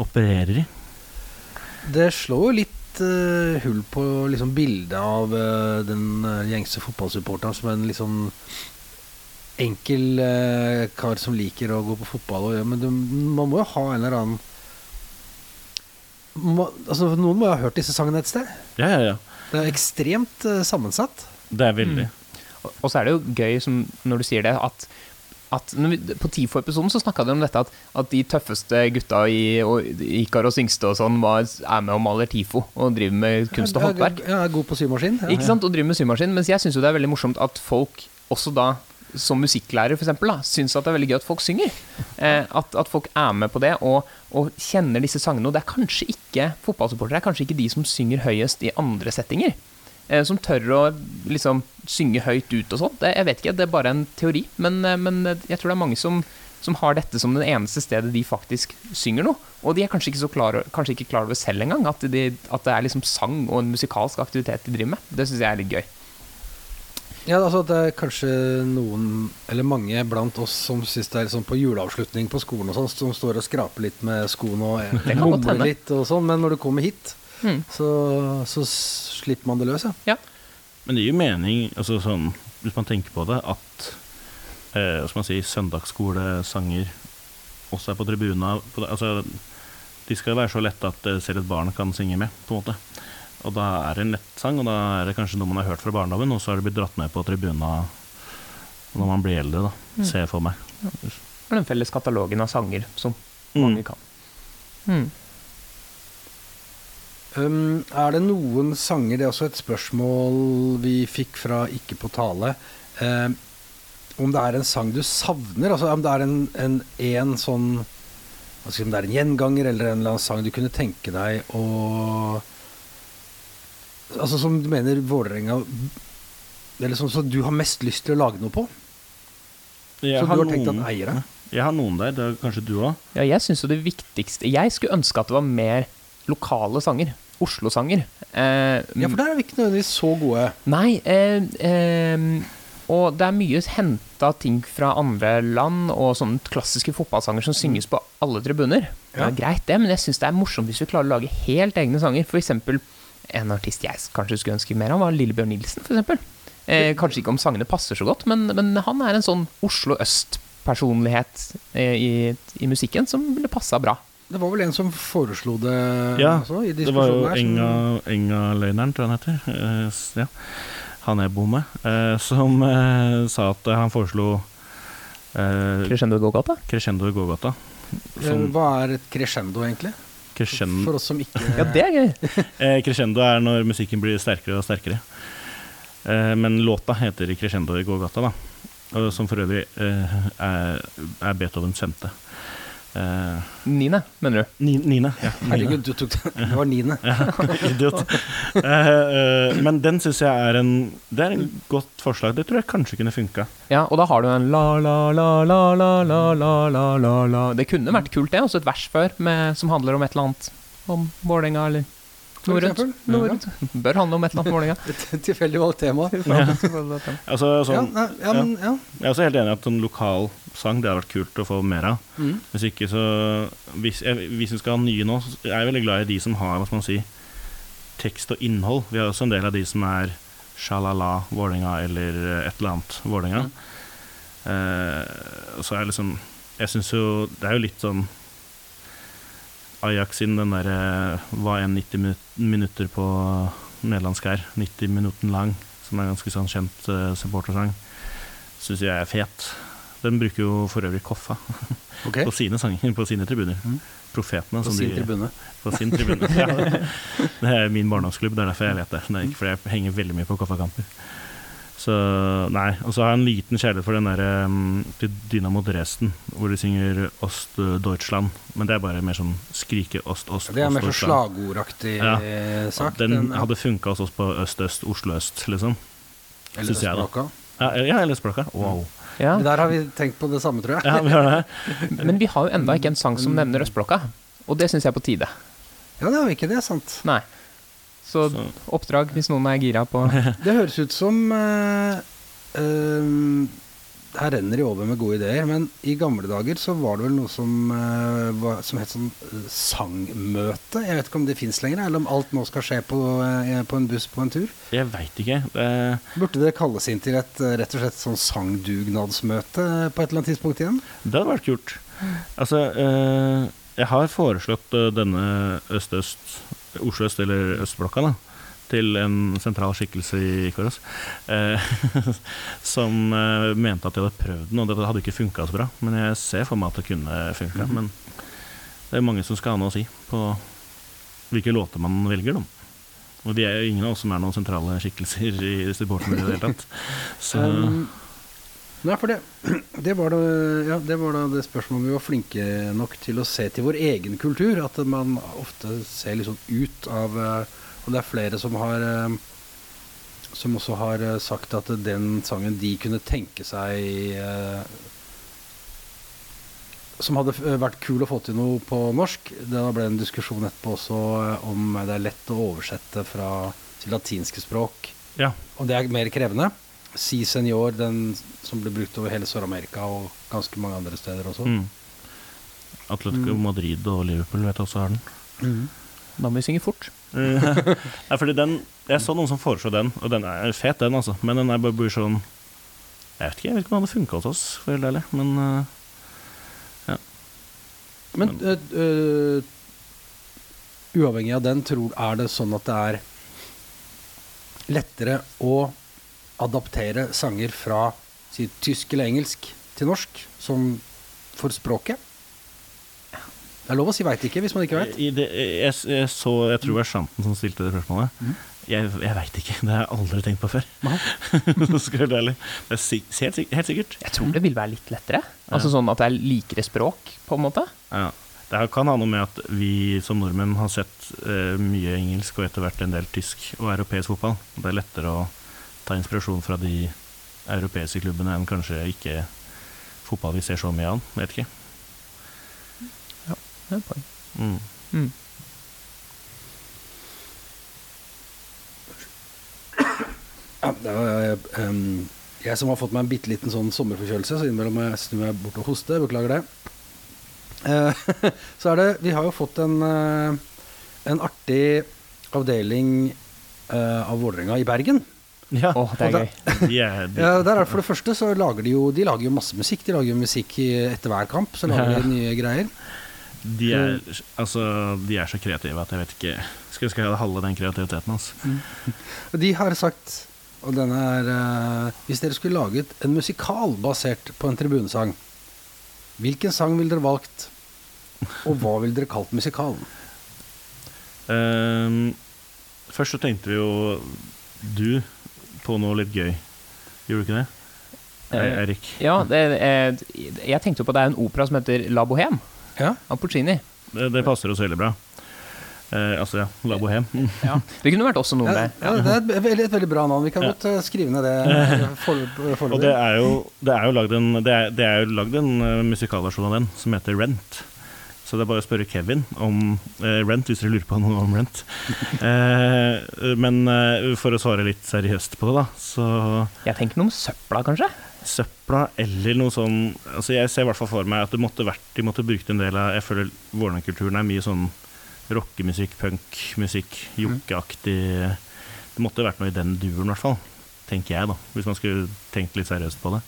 opererer i. Det slår jo litt uh, hull på liksom, bildet av uh, den gjengse fotballsupporteren som en liksom enkel eh, kar som liker å gå på fotball. Og, ja, men du, man må jo ha en eller annen må, altså, Noen må jo ha hørt disse sangene et sted. Ja, ja, ja. Det er ekstremt eh, sammensatt. Det er veldig. Og og så er det jo gøy, som, når du sier det, at, at når vi, På TIFO-episoden så snakka de om dette at, at de tøffeste gutta i og Ikaros yngste og sånn var, er med og maler TIFO og driver med kunst og håndverk. Ja, er god på symaskin. Ja. Ikke sant? Og driver med symaskin. Mens jeg syns jo det er veldig morsomt at folk også da som musikklærer for eksempel, da, syns at det er veldig gøy at folk synger. Eh, at, at folk er med på det og, og kjenner disse sangene. Og det er kanskje ikke fotballsupportere er kanskje ikke de som synger høyest i andre settinger. Eh, som tør å liksom synge høyt ut og sånt. Jeg vet ikke, det er bare en teori. Men, eh, men jeg tror det er mange som, som har dette som det eneste stedet de faktisk synger noe. Og de er kanskje ikke klar, kanskje ikke klar over selv engang at, de, at det er liksom sang og en musikalsk aktivitet de driver med. Det syns jeg er litt gøy. Ja, altså Det er kanskje noen, eller mange blant oss som syns det er sånn på juleavslutning på skolen og sånn, som står og skraper litt med skoene og mumler litt og sånn, men når du kommer hit, Mm. så, så slipper man det løs, ja. Men det gir jo mening, altså sånn, hvis man tenker på det, at eh, hva skal man si, søndagsskolesanger også er på tribuna. På, altså, de skal være så lette at eh, selv et barn kan synge med, på en måte. Og da er det en lett sang, og da er det kanskje noe man har hørt fra barndommen, og så har det blitt dratt med på tribuna når man blir eldre, da. Mm. Ser jeg for meg. Det er den felles katalogen av sanger som Mm. mange kan. Mm. Um, er det noen sanger Det er også et spørsmål vi fikk fra Ikke på tale. Um, om det er en sang du savner, altså om det er en, en, en sånn Om det er en gjenganger eller en eller annen sang du kunne tenke deg å Altså som du mener Vålerenga Eller sånn som du har mest lyst til å lage noe på? Jeg så du har tenkt noen- at eiere? Jeg har noen der, det er kanskje du òg. Ja, jeg syns jo det viktigste Jeg skulle ønske at det var mer lokale sanger. Oslo-sanger. Eh, Ja, for der er vi ikke nødvendigvis så gode. Nei, eh, eh, og det er mye henta ting fra andre land, og sånne klassiske fotballsanger som synges på alle tribuner. Det er greit, det, men jeg syns det er morsomt hvis vi klarer å lage helt egne sanger. For eksempel en artist jeg kanskje skulle ønske mer av, var Lillebjørn Nilsen, eksempel. Eh, kanskje ikke om sangene passer så godt, men, men han er en sånn Oslo Øst-personlighet eh, i, i musikken som ville passa bra. Det var vel en som foreslo det Ja, også, i Det var jo diskusjonen her. som- Enga, Enga Løgneren, tror jeg han heter. Eh, ja. Han jeg bor med. eh, som eh, sa at han foreslo eh, Crescendo Gågata? Crescendo i gågata. Eh, Som Hva er et crescendo, egentlig? Crescendo, For oss som ikke Ja, det er gøy. eh, crescendo er når musikken blir sterkere og sterkere. Eh, men låta heter Crescendo i gågata, da. Og som for øvrig eh, er, er Beethovens femte. Uh, niende, mener du? Ni, niende. Ja, Herregud, du tok det. Det var niende. ja, idiot. Uh, uh, men den syns jeg er en Det er en godt forslag. Det tror jeg kanskje kunne funka. Ja, og da har du en la-la-la-la-la-la-la-la Det kunne vært kult, det. Også et vers før med, som handler om et eller annet. Om Vålerenga eller Rundt. Bør handle om et eller annet om tilfeldig valgt tema. Altså, sånn, ja, ja, men, ja. Jeg er også helt enig i at en lokal sang det har vært kult å få mer av. Mm. Hvis ikke så Hvis, jeg, hvis vi skal ha nye nå, så er jeg veldig glad i de som har hva skal man si, tekst og innhold. Vi har også en del av de som er sjalala Vålerenga eller eh, et eller annet Vålerenga. Mm. Uh, så er liksom Jeg syns jo Det er jo litt sånn Ajax sin den derre Hva enn 90 minutter på nederlandsk her? 90 minutter lang, som er en ganske sånn kjent uh, supportersang. Syns jeg er fet. Den bruker jo for øvrig Koffa okay. på sine sanger, på sine tribuner. Mm. Profetene, På som sin de tribune. På sin tribune. ja. Det er min barndomsklubb, det er derfor jeg vet det. Det er ikke fordi jeg henger veldig mye på Koffa-kamper. Så nei. Og så har jeg en liten kjærlighet for den derre um, til Dynamo Dresden, hvor de synger Ost uh, Deutschland. Men det er bare mer sånn skrike Ost, Ost, Ost. Det er mer sånn slagordaktig Ja. eh, sagt. Den enn- hadde funka hos oss på Øst-Øst, Oslo-Øst, liksom. eller jeg da. språka. Ja, ja eller Språka. Wow. Ja. Der har vi tenkt på det samme, tror jeg. Ja, vi har det. Men vi har jo enda ikke en sang som nevner Østblokka. Og det syns jeg er på tide. Ja, det har vi ikke, det er sant. Nei. Så Så. oppdrag, hvis noen er gira på Det høres ut som uh, uh, Her renner de over med gode ideer, men i gamle dager så var det vel noe som, uh, var, som het sånn sangmøte. Jeg vet ikke om det fins lenger, eller om alt nå skal skje på, uh, på en buss på en tur. Jeg veit ikke. Det, Burde det kalles inn til et rett og slett sånn sangdugnadsmøte på et eller annet tidspunkt igjen? det hadde vært kult. Altså, uh, jeg har foreslått denne øst-øst, Oslo-øst eller Østblokka, da, til en sentral skikkelse i Ikaros, eh, som eh, mente at de hadde prøvd den, og det hadde ikke funka så bra. Men jeg ser for meg at det kunne funka. Men det er mange som skal ha noe å si på hvilke låter man velger, da. Og de er jo ingen av oss som er noen sentrale skikkelser i supportermiljøet i det hele tatt. Så Um, Nei, for det, det, var da, ja, det var da det spørsmålet om vi var flinke nok til å se til vår egen kultur. At man ofte ser litt sånn ut av eh, Og det er flere som har eh, Som også har eh, sagt at den sangen de kunne tenke seg Som hadde vært kul å få til noe på norsk. Det ble en diskusjon etterpå også om det er lett å oversette fra til latinske språk. ja. Og det er mer krevende. Si Senior, den som blir brukt over hele Sør-Amerika og ganske mange andre steder også. Mm. Atletico Mm. Madrid og Liverpool vet også har den. Mm. Da må vi synge fort. Nei, fordi den Jeg så noen som foreslo den, og den er fet, den, altså. Men den er bare blir sånn Jeg vet ikke jeg vet ikke om den hadde funka hos oss, for helt ærlig. Men ja. Men øh, øh, uavhengig av den, tror, er det sånn at det er lettere å adaptere sanger fra si, tysk eller engelsk til norsk, som for språket? Det er lov å si 'veit ikke' hvis man ikke vet. i jeg, jeg så Jeg tror det var Shanten som stilte det spørsmålet. Mm. Jeg, jeg veit ikke. Det har jeg aldri tenkt på før. Skal. Det er sik helt, sik- helt sikkert. Jeg tror det vil være litt lettere. Altså sånn at det er likere språk, på en måte. Ja. Det kan ha noe med at vi som nordmenn har sett uh, mye engelsk og etter hvert en del tysk og europeisk fotball. Det er lettere å ta inspirasjon fra de europeiske klubbene enn kanskje ikke fotball vi ser så mye av. Vet ikke. Det er et poeng. Mm. Mm. Ja, det er, ehm, jeg som har fått meg en bitte liten sånn sommerforkjølelse, så innimellom må jeg snu meg bort og hoste. Beklager det. Uh, så er det Vi har jo fått en, uh, en artig avdeling uh, av Vålerenga i Bergen. Ja, oh, det er gøy. yeah, Ja, der er For det første så lager de jo De lager jo masse musikk. De lager jo musikk etter hver kamp. Så lager de nye greier. de, er, altså, de er så kreative at jeg vet ikke Skal skal jeg halve den kreativiteten hans. Og de har sagt Og denne er eh, Hvis dere skulle laget en musikal basert på en tribunesang, hvilken sang ville dere valgt? Og hva ville dere kalt musikalen? Um, først så tenkte vi jo du på noe litt gøy. Gjorde du ikke det? Eh, Erik? Ja, det, er- jeg tenkte jo på at det er en opera som heter La Bohème Ja, av Puccini. Det, det passer oss veldig bra. Eh, altså, ja. La Bohème. Ja. Det kunne vært også noe ja, med ja det er et veldig, et veldig bra navn. Vi kan Ja. godt eh, skrive ned det eh, for- Og det er jo, det er jo lagd en, det er, det er jo lagd en eh, musikalversjon av den som heter Rent. Så det er bare å spørre Kevin om eh, Rent, hvis dere lurer på noe om Rent. Eh, men eh, for å svare litt seriøst på det, da, så Jeg tenker noe om søpla, kanskje? søpla eller noe sånn altså Jeg ser i hvert fall for meg at det måtte vært, de måtte brukt en del av Jeg føler Vålerenga-kulturen er mye sånn rockemusikk, punkmusikk, jokkeaktig Det måtte vært noe i den duren, i hvert fall. Tenker jeg, da. Hvis man skulle tenkt litt seriøst på det.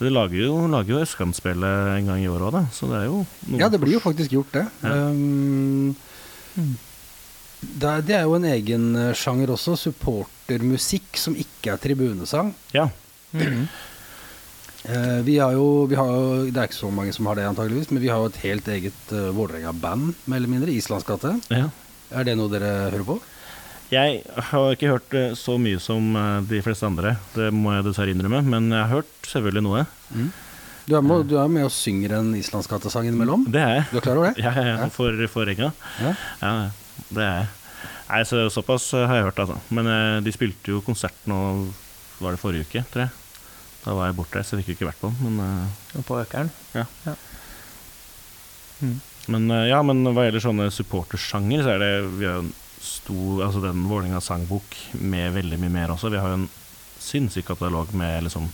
Det lager jo, lager jo Østkantspillet en gang i året òg, da. Så det er jo noe Ja, det blir jo faktisk gjort, det. Ja. Um, det, er, det er jo en egen eh, sjanger også, supportermusikk som ikke er tribunesang. Ja. uh, vi har jo, vi har jo Det er ikke så mange som har det, antageligvis, men vi har jo et helt eget uh, Vålerenga-band, mer eller mindre. Islandsgate. ja. Er det noe dere hører på? Jeg har ikke hørt eh, så mye som eh, de fleste andre, det må jeg dessverre innrømme. Men jeg har hørt selvfølgelig noe. Du er med, du er med og synger en Islandskattesang innimellom? Det er jeg. Du er klar over det? Ja, ja, ja. For, for Ja. Ja, det er jeg. Nei, så Såpass har jeg hørt, altså. Men eh, de spilte jo konsert nå Var det forrige uke, tror jeg. Da var jeg bortreist, så jeg fikk jo ikke vært på den. Men, eh, på Økeren. men eh, ja, men hva gjelder sånne supportersjanger, så er det Vi jo en stor Altså den Vålerenga sangbok med veldig mye mer også. Vi har jo en sinnssyk katalog med liksom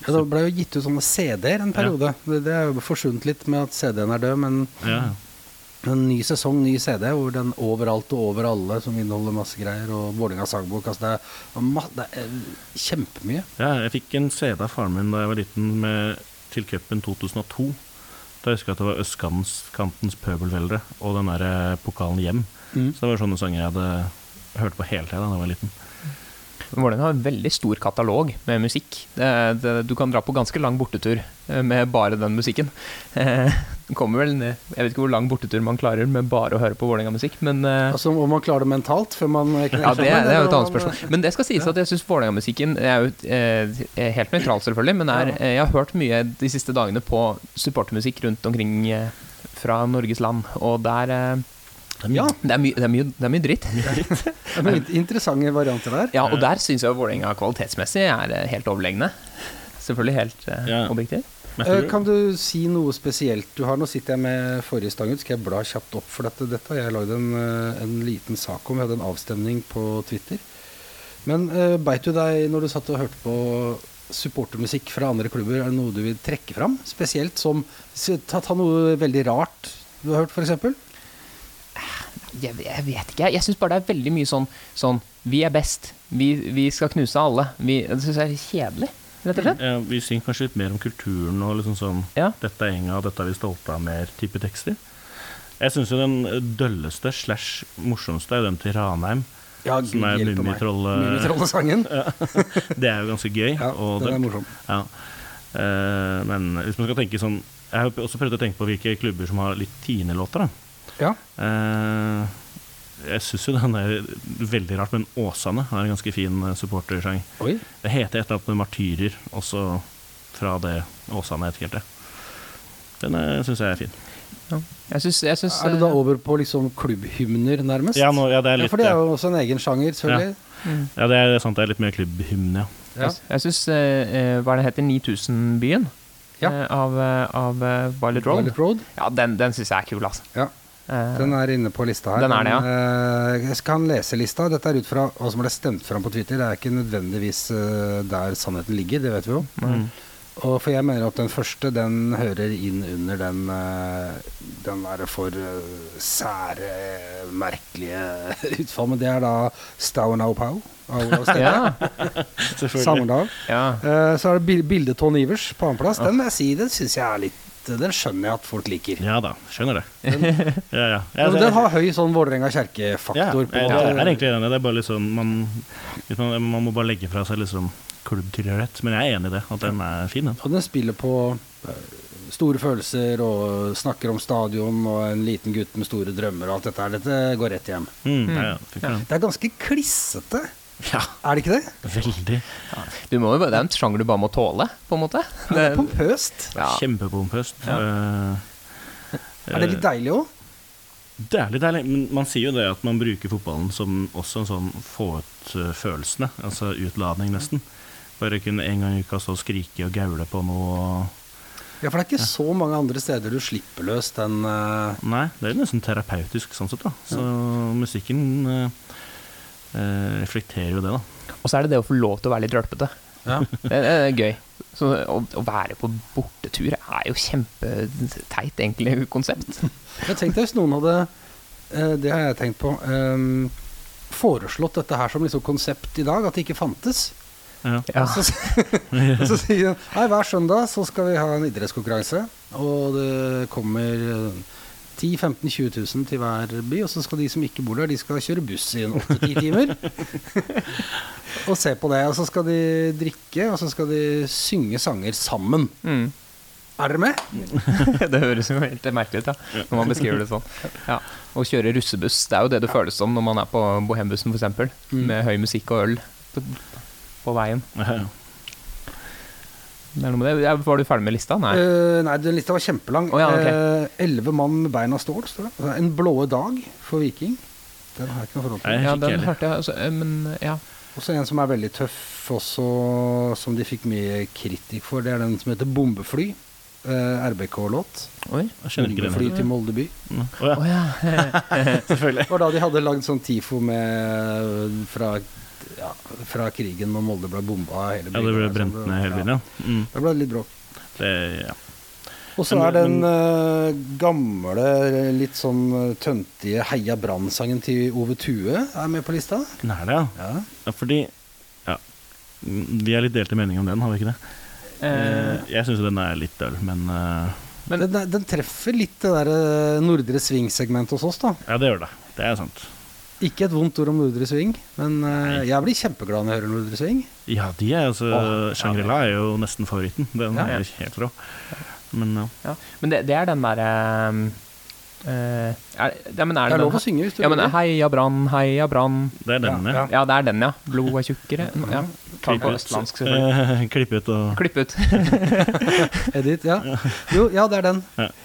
Ja, det ble jo gitt ut sånne CD-er en periode. Det, det er jo forsvunnet litt med at CD-en er død, men Ja, en ny sesong, ny CD, hvor den overalt og over alle, som inneholder masse greier, og Vålerenga sangbok altså det, er, det er kjempemye. ja jeg fikk en CD av faren min da jeg var liten med til cupen 2002. Da jeg husker jeg at det var Østkantens pøbelveldre og den der eh, pokalen hjem. Mm. Så det var sånne sanger jeg hadde hørt på hele tida da jeg var liten. Vålerenga har en veldig stor katalog med musikk. Det, det, du kan dra på ganske lang bortetur eh, med bare den musikken. Eh, det kommer vel ned Jeg vet ikke hvor lang bortetur man klarer med bare å høre på Vålerenga-musikk, men eh, Altså Om man klarer det mentalt før man knekker ja, det, er- det er jo et annet spørsmål. Men det skal sies at jeg syns Vålerenga-musikken er jo eh, er helt nøytral, selvfølgelig, men er, jeg har hørt mye de siste dagene på supportermusikk rundt omkring fra Norges land, og der Ja, det, er det, er mye, det er mye dritt. det er mye interessante varianter der. Ja, og der syns jeg Vålerenga kvalitetsmessig er eh, helt overlegne. Selvfølgelig helt eh, Ja. objektiv. Eh, Kan du si noe spesielt du har? Nå sitter jeg med forrige stang ut. Skal jeg bla kjapt opp for dette? Dette har jeg lagd en, en liten sak om. Vi hadde en avstemning på Twitter. Men uh, beit du deg når du satt og hørte på supportermusikk fra andre klubber? Er det noe du vil trekke fram? Spesielt som Ta, ta noe veldig rart du har hørt, f.eks.? Jeg, jeg vet ikke. Jeg syns bare det er veldig mye sånn, sånn Vi er best. Vi, vi skal knuse alle. Vi, det syns jeg er kjedelig, ja, vi synger kanskje litt mer om kulturen og liksom sånn Ja. Dette er Enga, dette er vi stolte av, mer type tekster. Jeg syns jo den dølleste slash morsomste er den til Ranheim. Ja, Som er Mummitrollesangen. Det er jo ganske gøy. Ja, og den det- er morsom. Ja. Eh, men hvis man skal tenke sånn Jeg har også prøvd å tenke på hvilke klubber som har litt Tine-låter. da Ja. Eh, Jeg syns jo den er veldig rart, men Åsane har en ganske fin eh, supportersang. Det heter et eller annet med martyrer, også fra det Åsane heter helt det. Den syns jeg er fin. Jeg Synes, jeg syns Er det da eh, over på liksom klubbhymner, nærmest? Ja, nå, ja, det er Ja, litt for det er jo også en egen sjanger, selvfølgelig. mm. ja, det er sant, det er litt mer klubbhymne, ja. Ja. Jeg, syns eh, eh, Hva er det heter 9000-byen? Ja. Eh, av eh, av eh, Violet Road. Violet Road. Ja, den, den syns jeg er kul, altså. Eh, Den er inne på lista her. Den er det, ja. Men, eh, jeg skal lese lista. Dette er ut fra hva som ble stemt fram på Twitter. Det er ikke nødvendigvis eh, der sannheten ligger, det vet vi jo. Mm. Og for jeg mener at den første, den hører inn under den Den der for sære, merkelige utfall. Men det er da av- av stedet. ja, Selvfølgelig. Samerdal. ja. Eh, så er det bildet Tone Ivers på annenplass. Den må jeg si, den syns jeg er litt Den skjønner jeg at folk liker. Ja da, skjønner det. Ja, ja. Ja, men den har høy sånn Vålerenga ja, kjerke-faktor Ja, på jeg er egentlig enig. Det er bare litt sånn man, man, man må bare legge fra seg liksom klubbtilhørighet. Men jeg er enig i det, at den er fin, den. Og den spiller på eh, store følelser og snakker om stadion og en liten gutt med store drømmer og alt dette her. Dette går rett hjem. Mm, ja, ja. Det er ganske klissete, Ja, er det ikke det? veldig. Du må jo, bare- det er en sjanger du bare må tåle, på en måte. Det er pompøst. ja. Kjempepompøst. Ja. Eh, Er det litt deilig òg? Det er litt deilig, men man sier jo det at man bruker fotballen som også en sånn få ut følelsene, altså utladning nesten. Bare kunne en gang i uka stå og skrike og gaule på noe. Ja, for det er ikke så mange andre steder du slipper løs den uh... Nei, det er nesten terapeutisk sånn sett, da. Så musikken eh, reflekterer jo det, da. Og så er det det å få lov til å være litt rølpete. ja. Det, det er gøy. Så å, å være på bortetur er jo kjempeteit, egentlig, konsept. Jeg tenkte hvis noen hadde eh, Det har jeg tenkt på. Um, foreslått dette her som liksom konsept i dag, at det ikke fantes. Ja. Ja. Så, så sier han hver søndag så skal vi ha en idrettskonkurranse, og det kommer eh, 10 15 20 000 til hver by, og så skal de som ikke bor der, de skal kjøre buss i en 8-10 timer. og se på det. Og så skal de drikke, og så skal de synge sanger sammen. Mm. Er dere med? Det høres jo helt merkelig ut, ja, når man beskriver det sånn. Ja. Å kjøre russebuss, det er jo det det føles som når man er på Bohembussen f.eks., Mm. med høy musikk og øl på, på veien. Ja, ja. Det er noe med det. Var du ferdig med lista? Nei. uh, nei, den lista var kjempelang. Oh, ja, okay. Eh, Elleve mann med bein av stål, står det. Altså, En blåe dag for Viking. Den har jeg ikke noe forhold til. Nei. Ja, den hørte jeg, altså, eh, men ja. Også en som er veldig tøff, også, som de fikk mye kritikk for. Det er den som heter Bombefly. Uh, RBK-låt. Bombefly til Molde by. Mm. Oh, ja, Oh, ja. selvfølgelig. Det var da de hadde lagd sånn TIFO med fra, ja, fra krigen når Molde ble bomba. Hele Ja, det ble brent sånn. ned hele byen, ja. Mm. Det ble litt bråk. Det, ja. Og så er den uh, gamle, litt sånn eh, tøntige Heia Brann-sangen til Ove Tue er med på lista. Den er det, ja. Ja. ja. Fordi ja. Vi er litt delte mening om den, har vi ikke det? Eh, Jeg syns den er litt døll, men uh, Men- den, den treffer litt det der eh, Nordre Sving-segmentet hos oss, da. ja, det gjør det. Det er sant. Ikke et vondt ord om Nordre Sving, men uh, jeg blir kjempeglad når jeg hører Nordre Sving. Ja, de er altså oh, Shangri-La er jo nesten favoritten. Den Ja. er helt rå. Men ja. ja. men det, det er den derre eh, er, ja, men er Det det er lov å synge hvis du Ja, men vil. Heia Brann, heia Brann. Det er den, Ja, ja. det er den, ja. Blod er tjukkere. Ja. Klipp ut. Eh, Klipp ut og Klipp ut. Edit, ja. Jo, ja, det er den.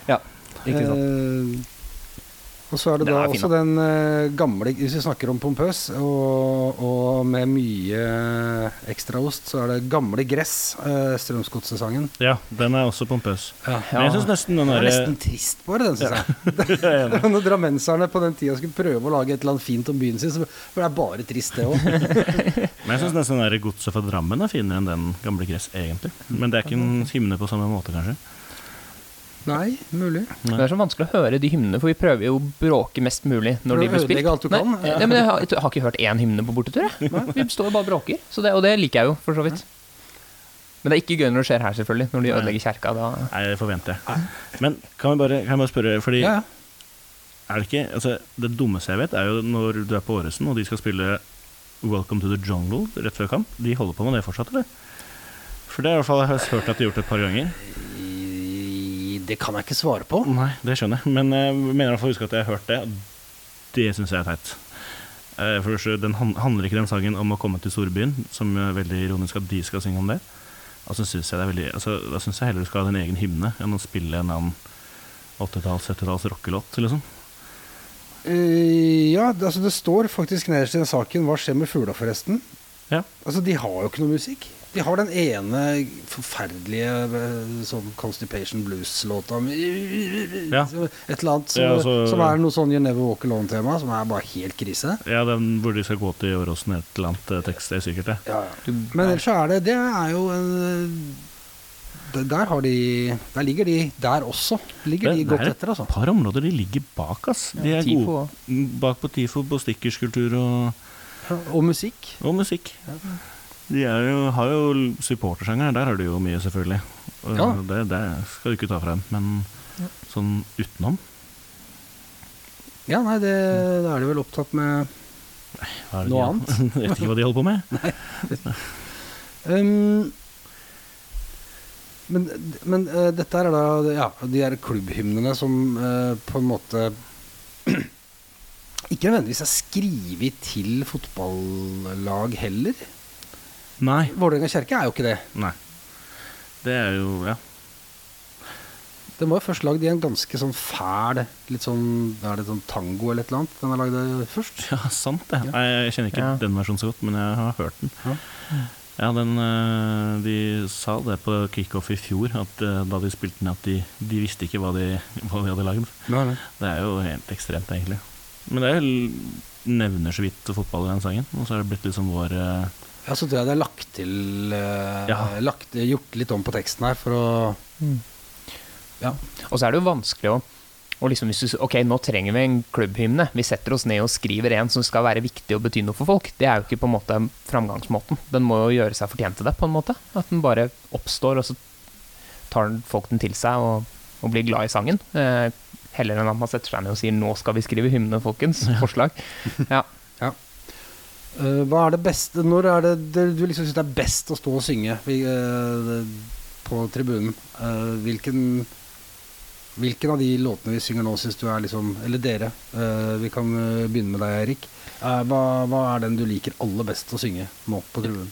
Ja, ikke sant. Eh, og så er det Den da er også den uh, gamle Hvis vi snakker om pompøs, og, og med mye ekstraost, så er det Gamle gress, uh, Strømsgodset-sangen. Ja, den er også pompøs. Ja. Men jeg syns nesten den Det er nesten trist bare, den, syns jeg. Jeg er. Når drammenserne på den tida skulle prøve å lage et eller annet fint om byen sin, så ble det er bare trist, det òg. Men jeg syns nesten den Godset fra Drammen er finere enn den gamle gress, egentlig. Men det er ikke en hymne på samme måte, kanskje. Nei, mulig. Det er så vanskelig å høre de hymnene, for vi prøver jo å bråke mest mulig når de blir spilt. alt du Nei, kan. ja, men jeg har, jeg har ikke hørt én hymne på bortetur, jeg. Vi står jo bare og bråker. Så det, og det liker jeg jo, for så vidt. Men det er ikke gøy når det skjer her, selvfølgelig. Når de Nei. ødelegger kjerka. Da. Nei, det forventer jeg. Men kan, vi bare, kan jeg bare spørre, fordi Ja, ja. er det ikke altså, Det dummeste jeg vet, er jo når du er på Åresen og de skal spille Welcome to the Jungle rett før kamp. De holder på med det fortsatt, eller? For det er i hvert fall jeg har hørt at de har gjort det et par ganger. Det kan jeg ikke svare på. Nei, det skjønner jeg. Men jeg mener i hvert fall å huske at jeg har hørt det. Det syns jeg er teit. Eh, For den handler ikke den sangen om å komme til storbyen, som er veldig ironisk at de skal synge om det. Altså synes jeg det er veldig altså, Da syns jeg heller du skal ha din egen hymne enn å spille en annen 80-talls, 70-talls rockelåt, liksom. Uh, ja, det, altså det står faktisk nederst i den saken Hva skjer med fugla, forresten? Ja. Altså, de har jo ikke noe musikk. De har den ene forferdelige eh, sånn Constipation Blues-låta Ja. Et eller annet som, Ja, altså- som er noe sånn You Never Walk Alone-tema, som er bare helt krise. Ja, den hvor de skal gå til Åråsen, et eller annet eh, tekst, det er sikkert det. Men ellers så er det Det er jo en der, har de, der ligger de der også. Ligger de Det- godt det er etter, altså. Et par områder de ligger bak, ass. De er ja, gode. Mm, Bak på TIFO, på stikkerskultur og, Og musikk. og musikk. De jo, har jo supportersjanger, der har du jo mye, selvfølgelig. Ja. det, det skal du ikke ta frem. Men men sånn utenom Ja, nei, det, da er de vel opptatt med Noe de, annet? Jeg vet ikke hva de holder på med. Um, men men uh, dette er da ja, de her klubbhymnene som uh, på en måte ikke nødvendigvis er skrevet til fotballag heller. Nei. Vålerenga kjerke er jo ikke det. Nei. Det er jo Ja. Den var jo først lagd i en ganske sånn fæl Litt sånn Er det sånn tango eller et eller annet? Den er lagd først. Ja, sant det. Ja. Jeg kjenner ikke Ja. den versjonen så godt, men jeg har hørt den. Ja. Ja, den, eh, De sa det på kickoff i fjor, at eh, da de spilte den, at de, de visste ikke hva de, hva de hadde lagd. Det er jo helt ekstremt, egentlig. Men det er jo nevner så vidt fotball i den sangen, og så har det blitt liksom vår eh, Ja, så tror jeg det er lagt til eh, Ja. lagt, Gjort litt om på teksten her for å Og så er det jo vanskelig å og liksom hvis du, Ok, nå trenger vi en klubbhymne. Vi setter oss ned og skriver en som skal være viktig og bety noe for folk. Det er jo ikke på en måte framgangsmåten. Den må jo gjøre seg fortjent til det, på en måte. At den bare oppstår, og så tar folk den til seg og, og blir glad i sangen. Eh, heller enn at man setter seg ned og sier 'nå skal vi skrive hymne, folkens'. Forslag. Ja. Eh, hva er det beste Når er det, det du liksom syns det er best å stå og synge eh, på tribunen? Eh, hvilken Hvilken av de låtene vi synger nå, syns du er liksom Eller dere. vi kan begynne med deg, Erik. Eh, hva, hva er den du liker aller best å synge nå på tribunen?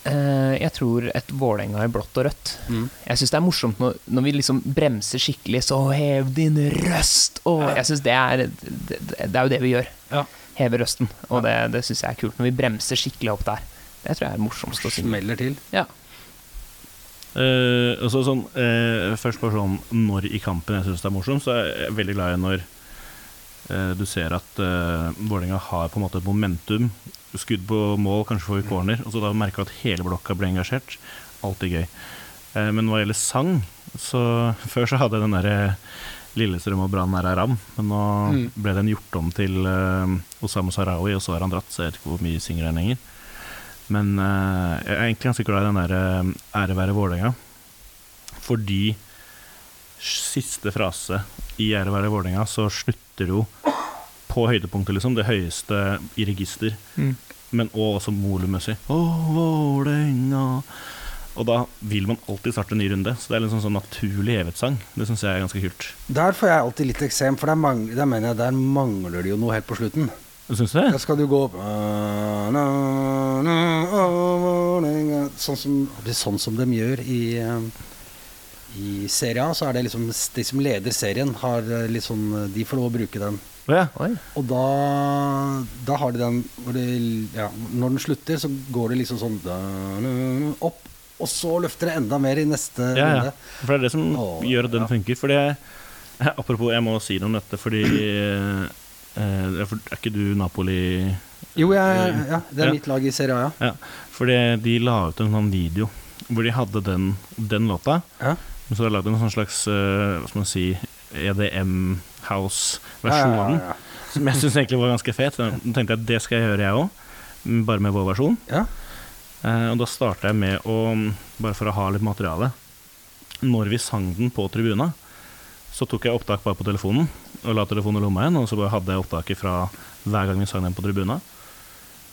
Jeg tror et Vålerenga i blått og rødt. Mm. Jeg syns det er morsomt når, når vi liksom bremser skikkelig, så hev din røst! Og jeg synes det er det, det er jo det vi gjør. Ja. Heve røsten. Og det, det syns jeg er kult. Når vi bremser skikkelig opp der. Det tror jeg er morsomst å synge. Smeller til. Ja. Uh, altså sånn, uh, først på sånn når i kampen jeg syns det er morsomt, så er jeg veldig glad i når uh, du ser at uh, Vålerenga har på en måte et momentum. Skudd på mål, kanskje får vi corner, og så da merker du at hele blokka blir engasjert. Alltid gøy. Eh, men hva gjelder sang, så før så hadde jeg den derre Lillestrøm og Brann er Aram, men nå Mm. ble den gjort om til uh, Osama Sarawi, og så har han dratt, så jeg vet ikke hvor mye synger han lenger. Men uh, jeg er egentlig ganske glad i den der uh, ære være Vålerenga. Fordi siste frase i ære være Vålerenga, så slutter jo på høydepunktet, liksom. Det høyeste i register. Mm. Men og også volummessig. Å, Vålerenga Og da vil man alltid starte en ny runde. Så det er en sånn, sånn naturlig evighetssang. Det syns jeg er ganske kult. Der får jeg alltid litt eksem, for der, mang der mener jeg der mangler det jo noe helt på slutten. Syns du det? Da skal du gå opp. Sånn som, sånn som de gjør i eh, I serien, så er det liksom de som leder serien, har eh, litt sånn De får lov å bruke den. Ja. Og da, da har de den det, ja, Når den slutter, så går det liksom sånn opp, og så løfter det enda mer i neste Ja, ja. runde. For det er det som Åh, gjør at den ja. funker. Fordi Apropos, jeg må si noe om dette, fordi eh, er for- Er ikke du Napoli Jo, jeg, ja, det er mitt lag i Serie A, ja. Ja, fordi de la ut en sånn video hvor de hadde den, den låta. Ja. Men så har de lagd en sånn slags eh, hva skal man si, EDM House-versjon av den. Ja, ja, Som jeg syns egentlig var ganske fet. Så Da tenkte jeg at det skal jeg gjøre, jeg òg. Bare med vår versjon. Ja. Eh, og da starta jeg med å, bare for å ha litt materiale Når vi sang den på tribuna, så tok jeg opptak bare på telefonen. Og la telefonen i lomma igjen, og så bare hadde jeg opptaket fra hver gang vi sang den på tribuna.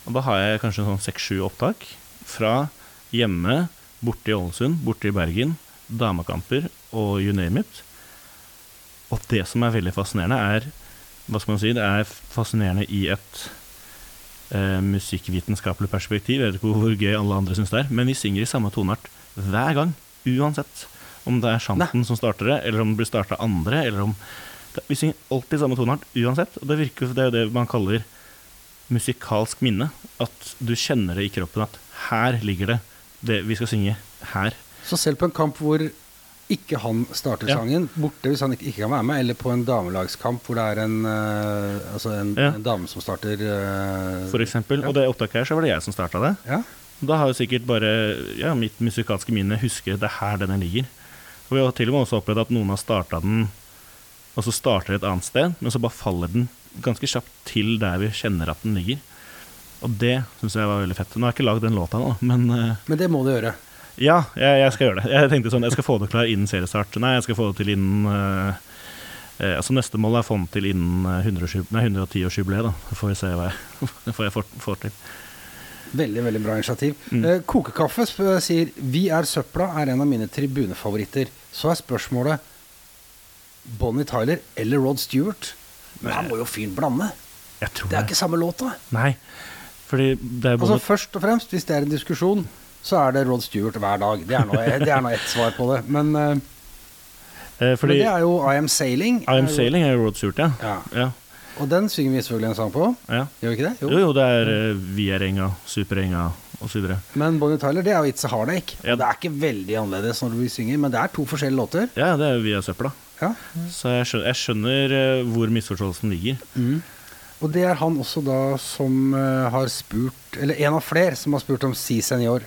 Og da har jeg kanskje sånn seks-sju opptak fra hjemme, borte i Ålesund, borte i Bergen, damekamper og you name it. Og det som er veldig fascinerende, er Hva skal man si? Det er fascinerende i et eh, musikkvitenskapelig perspektiv. Jeg vet ikke hvor gøy alle andre syns det er, men vi synger i samme toneart hver gang. Uansett om det er sjanten som starter det, eller om det blir starta andre, eller om Vi synger alltid samme toneart uansett, og det, virker, det er jo det man kaller musikalsk minne. At du kjenner det i kroppen at her ligger det det vi skal synge her. Så selv på en kamp hvor ikke han starter sangen, borte hvis han ikke, ikke kan være med, eller på en damelagskamp hvor det er en, uh, altså en, en dame som starter uh, For eksempel. Og det opptaket her, så var det jeg som starta det. Ja. Da har jo sikkert bare ja, mitt musikalske minne husker det er her denne ligger. Og vi har til og med også opplevd at noen har starta den, og så starter et annet sted, men så bare faller den ganske kjapt til der vi kjenner at den ligger. Og det syns jeg var veldig fett. Nå har jeg ikke lagd den låta nå, men eh, Men det må du gjøre. Ja, jeg, jeg skal gjøre det. Jeg tenkte sånn, jeg skal få det klar innen seriestart. Nei, jeg skal få det til innen uh, eh, Altså Neste mål er å få den til innen eh, 100 nei, 110-årsjubileet, da. Så får vi se hva jeg, får jeg får, får til. Veldig veldig bra initiativ. Mm. Eh, Kokekaffe sier 'Vi er søpla' er en av mine tribunefavoritter. Så er spørsmålet Bonnie Tyler eller Rod Stewart. Men han må jo fyren blande. Det er ikke samme låta. Nei, fordi det er Altså Først og fremst, hvis det er en diskusjon, så er det Rod Stewart hver dag. Det er nå, det er nå ett svar på det. Men, eh, eh, Fordi men det er jo I Am Sailing. I Am er Sailing er jo Rod Stewart, ja. Ja. ja. Og den synger vi selvfølgelig en sang på. ja. Gjør vi ikke det? Jo, jo, det er uh, Vi er enga, Superenga osv. Men Bonnie Tyler, det er jo It's a Heartache. Ja. Og Det er ikke veldig annerledes når vi synger, men det er to forskjellige låter. Ja, det er jo Vi er søpla. Ja. Så jeg skjønner, jeg skjønner eh, hvor misforståelsen ligger. Og det er han også da som eh, har spurt, eller en av flere som har spurt om Si Senior.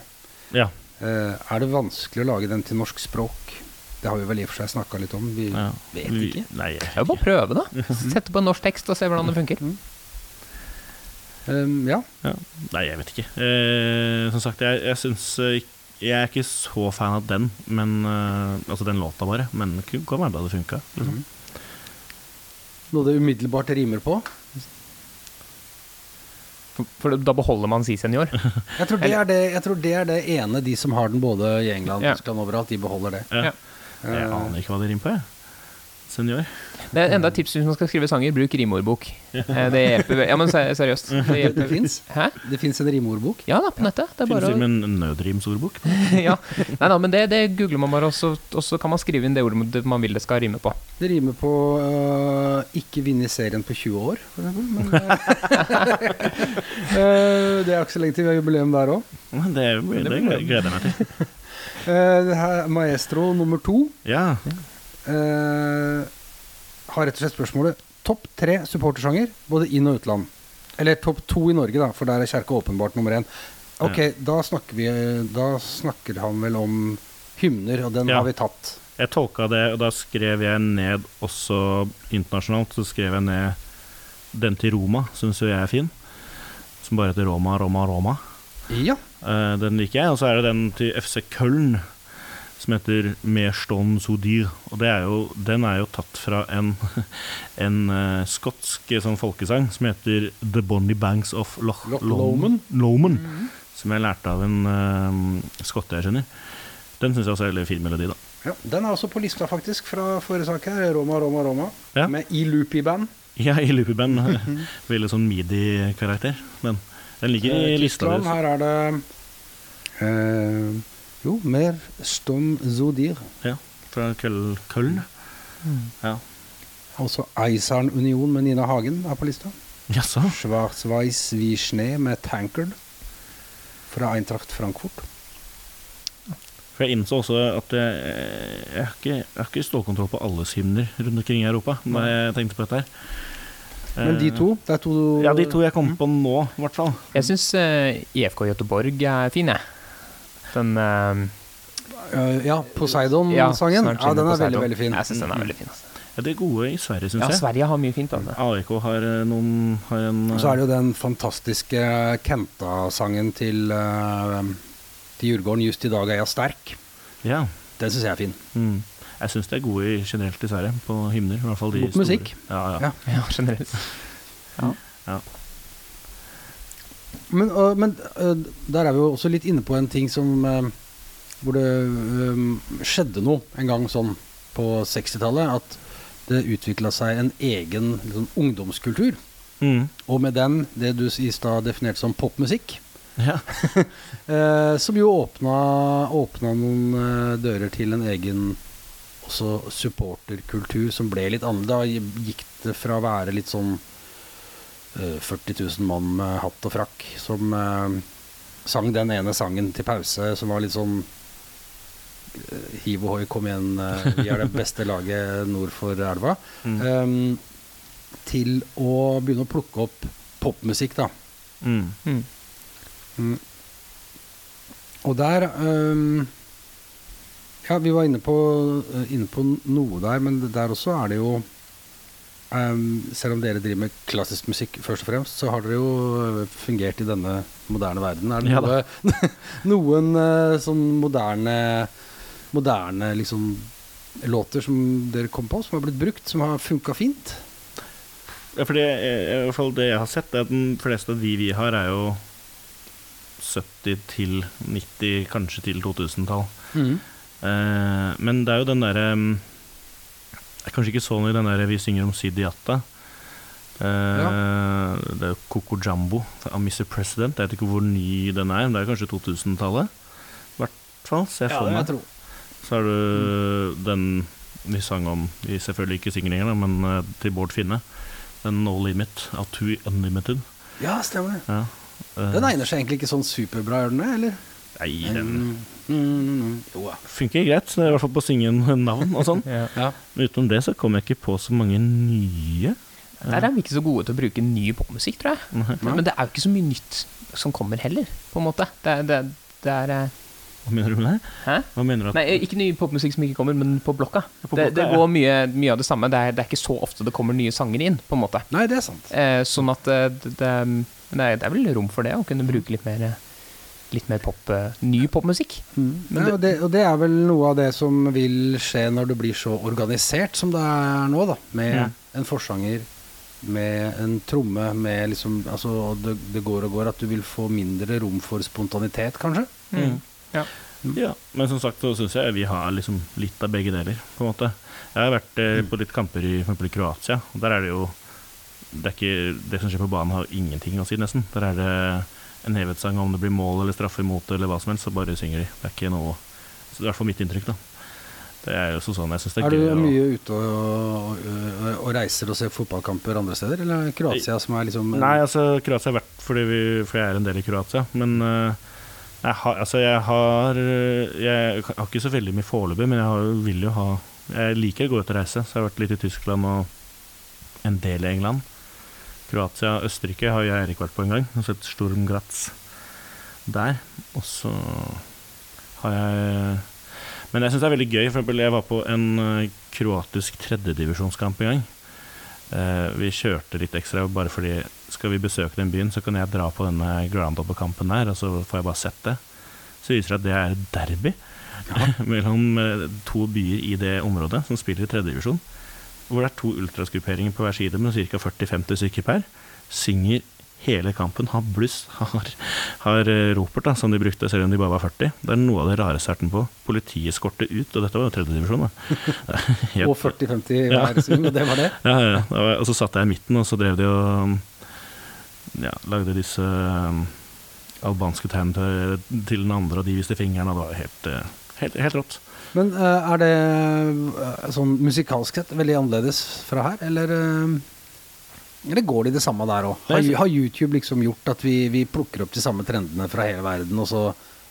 Ja. Uh, er det vanskelig å lage den til norsk språk? Det har vi vel i og for seg snakka litt om. Vi ja. vet Vi- ikke. Nei, jeg jo bare prøve, da. Sette på en norsk tekst og se hvordan det funker. Um, ja. Ja. Nei, jeg vet ikke. Uh, som sagt, jeg, jeg syns eh, Jeg er ikke så fan av den, men uh, Altså den låta, bare. Men det kan være bra det funka. Liksom. Noe det umiddelbart rimer på. For, for da beholder man si senior. Jeg tror, det er det, jeg tror det er det ene de som har den både i England, Ja. Tyskland overalt, de beholder det. Ja. Ja. Jeg Eh, aner ikke hva de rimer på, jeg. Senior. Det er enda et tips hvis man skal skrive sanger, bruk rimordbok. Eh, Det hjelper. Ja, men seriøst. Det, det fins det finnes en rimordbok. Ja da, på nettet. Det er Finnes bare det med en nødrimsordbok? ja. Nei da, men det, det googler man bare, og så, kan man skrive inn det ordet man vil det skal rime på. Det rimer på uh, 'ikke vinne serien på 20 år', for eksempel. Men, øh, det er ikke så lenge til vi har jubileum der òg. Det, det gleder jeg meg til. det her er Maestro nummer to Ja. øh, har rett og slett spørsmålet topp tre supportersjanger, både inn- og utland. Eller topp to i Norge, da, for der er Kjerke åpenbart nummer én. Ok, da snakker vi Da snakker han vel om hymner, og den Ja. har vi tatt. Jeg tolka det, og da skrev jeg ned også internasjonalt, så skrev jeg ned den til Roma, syns jo jeg er fin. Som bare heter Roma, Roma, Roma. Ja. Eh, den liker jeg. Og så er det den til FC Köln, som heter Merston Sodir. Og det er jo, den er jo tatt fra en, en uh, skotsk eh, sånn folkesang som heter The Bonnie Banks of Loch, Loch Lomond. Lomond, Som jeg lærte av en uh, skotte jeg kjenner. Den syns jeg også er en veldig fin melodi, da. ja. Den er også på lista, faktisk, fra forrige sak her. Roma, Roma, Roma. Ja. Med i loopy-band. Ja, i Loopy-band. Veldig sånn midi-karakter. Men den ligger i lista her er det eh, Jo, mer stum Zodir. Ja, fra Køl Mm. Ja. Også Eisern Union med Nina Hagen er på lista. Jaså? Schwarzweiss wie Schnee med Tankard fra Eintracht Frankfurt. For jeg innså også at jeg, jeg, har ikke, jeg har ikke stålkontroll på alles hymner rundt omkring i Europa. Når jeg tenkte på dette her. Men de Eh, to, det er to Ja, de to jeg kom på nå, i hvert fall. Jeg syns IFK Göteborg er fin, jeg. Den eh, eh, Ja, ja, Poseidon-sangen. Ja, Ja, den er veldig, veldig fin. Jeg syns den er veldig fin. Altså. Ja, de er gode i Sverige, syns Ja, jeg. Sverige har mye fint. av det. AIK har eh, noen har en Og så er det jo den fantastiske Kenta-sangen til, uh, til Djurgården 'Just i dag er jeg sterk'. Ja. Den syns jeg er fin. Mm. Jeg syns de er gode i, generelt i Sverige, på hymner. I hvert fall de God store. musikk. Ja, ja. Ja. Ja, generelt. Men, uh, men uh, der er vi jo også litt inne på en ting som uh, Hvor det skjedde noe en gang sånn på 60-tallet. At det utvikla seg en egen liksom, ungdomskultur. Mm. Og med den, det du i stad definerte som popmusikk, Ja. som jo åpna, åpna noen dører til en egen også supporterkultur som ble litt annerledes. Da gikk det fra å være litt sånn 40 000 mann med hatt og frakk som eh, sang den ene sangen til pause som var litt sånn eh, Hiv ohoi, kom igjen, eh, vi er det beste laget nord for elva. Mm. Um, til å begynne å plukke opp popmusikk, da. Mm. Mm. Mm. Og der um, Ja, vi var inne på, inne på noe der, men der også er det jo um, Selv om dere driver med klassisk musikk først og fremst, så har dere jo uh, fungert i denne moderne verden. Er det Ja noe, noen uh, sånn moderne Moderne liksom låter som dere kom på, som har blitt brukt, som har funka fint? Ja, for det, eh, i hvert fall det jeg har sett, er at den fleste av de vi har, er jo 70 til 90, kanskje til 2000-tall. Mm. Uh, men det er jo den derre mm, Det er kanskje ikke så i den der vi synger om Sidi Uh, ja. Det er jo Coco Jumbo av Mr. President. Jeg vet ikke hvor ny den er, men det er kanskje 2000-tallet. I hvert fall, ser jeg Ja, for det meg. jeg. Så har du den vi sang om Vi selvfølgelig ikke synger lenger, men eh, til Bård Finne. Den No Limit av Too Unlimited. Ja, stemmer. Ja. Uh, Den egner seg egentlig ikke sånn superbra, gjør den det? Eller? Nei, den Mm, mm, mm. Jo da. funker greit. så det I hvert fall på å synge navn og sånn. Ja. Ja. Men utenom det så kommer jeg ikke på så mange nye. Der er vi ikke så gode til å bruke ny popmusikk, tror jeg. Nei. Men, men det er jo ikke så mye nytt som kommer heller, på en måte. Det, er- det, er- det er eh, Hva mener du med det? Hæ? Hva mener du at Nei, ikke ny popmusikk som ikke kommer, men på blokka. på det, blokka, det ja. går mye, mye av det samme. Det er, det er ikke så ofte det kommer nye sanger inn, på en måte. Nei, det er sant. Eh, sånn at eh, det, det, det, er, det er vel rom for det, å kunne bruke litt mer, eh, litt mer pop, eh, ny popmusikk. Mm. ja, og, det, og det er vel noe av det som vil skje når det blir så organisert som det er nå, da. Med Mm. en forsanger, med en tromme, med liksom Altså, det, det går og går at du vil få mindre rom for spontanitet, kanskje. Mm. Ja. Ja, men som sagt så syns jeg vi har liksom litt av begge deler, på en måte. Jeg har vært eh, på litt kamper i, for eksempel i Kroatia, og der er det jo det, er ikke, det som skjer på banen, har ingenting å si, nesten. Der er det en hevetsang om det blir mål eller straffe imot eller hva som helst, så bare synger de. Det er ikke noe så Det er i hvert fall mitt inntrykk, da. Det er jo også sånn jeg syns det Er er, du gøy. mye ute og, og, og reiser og ser fotballkamper andre steder, eller er Kroatia som er liksom Nei, altså Kroatia har vært fordi, vi, fordi jeg er en del i Kroatia. Men uh, jeg har, altså, jeg har Jeg har ikke så veldig mye foreløpig, men jeg har, vil jo ha Jeg liker å gå ut og reise, så jeg har vært litt i Tyskland og en del i England. Kroatia og Østerrike har jeg Erik vært på en gang. Og sett Sturm Graz der. Og så har jeg Men jeg syns det er veldig gøy. For eksempel, jeg var på en eh, kroatisk tredjedivisjonskamp en gang. Eh, vi kjørte litt ekstra bare fordi skal vi besøke den byen, så kan jeg dra på denne groundhopper-kampen der, og så får jeg bare sett det. Så viser det at det er derby derby mellom eh, to byer i det området som spiller i tredjedivisjon. Hvor det er to ultrasgrupperinger på hver side med ca. 40-50 stykker per. Synger hele kampen, har bluss, har, har eh, ropert, da, som de brukte selv om de bare var 40. Det er noe av det rareste jeg har vært med på. Ut, og dette var jo tredjedivisjon, da. Helt- Og 40-50 Ja. hver sving, og det var det? ja, ja, ja. Og så satt jeg i midten, og så drev de og ja, lagde disse um, albanske tegn til, til den andre, og de viste fingeren, og det var helt, eh, helt, helt rått. Men eh, er det eh, sånn musikalsk sett veldig annerledes fra her, eller eh, eller går det det samme der òg? Har, har YouTube liksom gjort at vi, vi plukker opp de samme trendene fra hele verden, og så,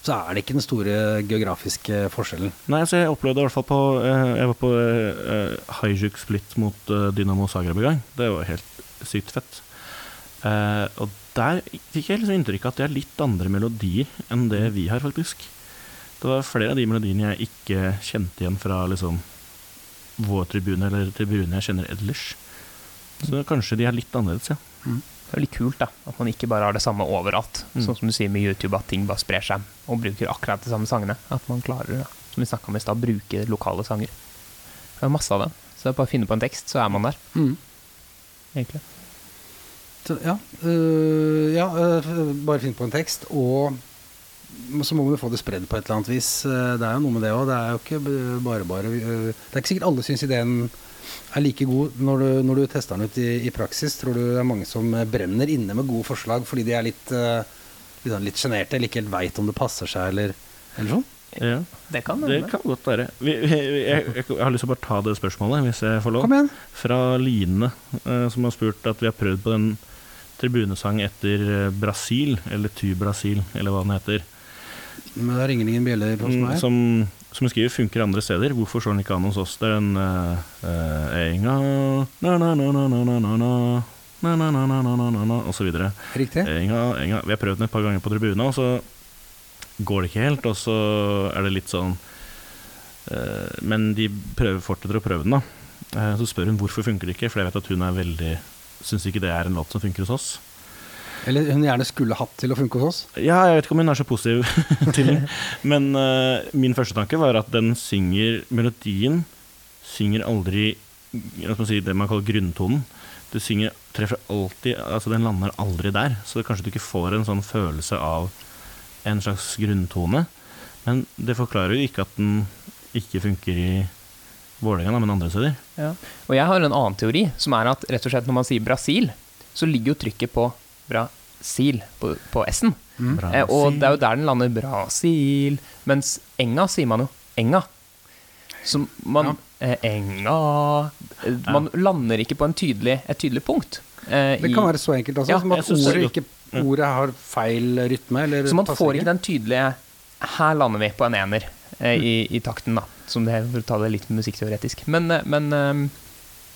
så er det ikke den store geografiske forskjellen? Nei, så jeg opplevde i hvert fall på Jeg var på uh, Hajduk Split mot Dynamo Zagreb i gang. Det var helt sykt fett. Uh, og der fikk jeg liksom inntrykk av at det er litt andre melodier enn det vi har, faktisk. Det var flere av de melodiene jeg ikke kjente igjen fra liksom vår tribune, eller tribune jeg kjenner ellers. Så kanskje de er litt annerledes, ja. Det er litt kult da, at man ikke bare har det samme overalt. Mm. Sånn som du sier med YouTube, at ting bare sprer seg og bruker akkurat de samme sangene. At man klarer, da, som vi snakka om i stad, bruke lokale sanger. Det er masse av det. Så det er bare å finne på en tekst, så er man der, Mm. egentlig. Så, ja, øh, ja øh, bare finn på en tekst, og så må man jo få det spredd på et eller annet vis. Eh, Det er jo noe med det òg. Det er jo ikke bare bare øh, Det er ikke sikkert alle syns ideen er like god når du, når du tester den ut i, i praksis? Tror du det er mange som eh, brenner inne med gode forslag fordi de er litt, eh, litt, sånn litt sjenerte eller ikke helt veit om det passer seg, eller, eller sånn? Ja, Det kan det kan godt være. Vi, vi, jeg, jeg, jeg har lyst til å bare ta det spørsmålet, hvis jeg får lov. Kom igjen. Fra Line, eh, som har spurt at vi har prøvd på den tribunesang etter eh, Brasil, eller Ty Brasil, eller hva den heter. Men det ringer ingen bjeller hos meg? Som, som skriver, funker andre steder. Hvorfor slår den ikke an hos oss? Det er en uh, enga og så videre. Riktig. Enga, enga. Vi har prøvd den et par ganger på tribunen, og så går det ikke helt. Og så er det litt sånn uh, Men de prøver, fortsetter å prøve den, da. Uh, så spør hun hvorfor funker det ikke, for jeg vet at hun er veldig Syns ikke det er en låt som funker hos oss. Eller hun gjerne skulle hatt til å funke hos oss? Ja, jeg vet ikke om hun er så positiv til den, men uh, min første tanke var at den synger Melodien synger aldri man si, det man kaller grunntonen. Du synger, treffer alltid Altså, den lander aldri der, så kanskje du ikke får en sånn følelse av en slags grunntone. Men det forklarer jo ikke at den ikke funker i Vålerenga, men andre steder. Ja. Og jeg har en annen teori, som er at rett og slett når man sier Brasil, så ligger jo trykket på Brasil, på, på S-en. Mm. Eh, og det er jo der den lander Brasil. Mens enga sier man jo enga. Så man eh, Enga Man Man lander ikke på en tydelig, et tydelig punkt. eh, Det i- kan være så enkelt, altså. Ja, som at ordet, ikke, ordet har feil rytme. Eller Så man får ikke den tydelige Her lander vi på en ener eh, i, i takten, da. Som det for å ta det litt musikkteoretisk. Men, eh, men eh,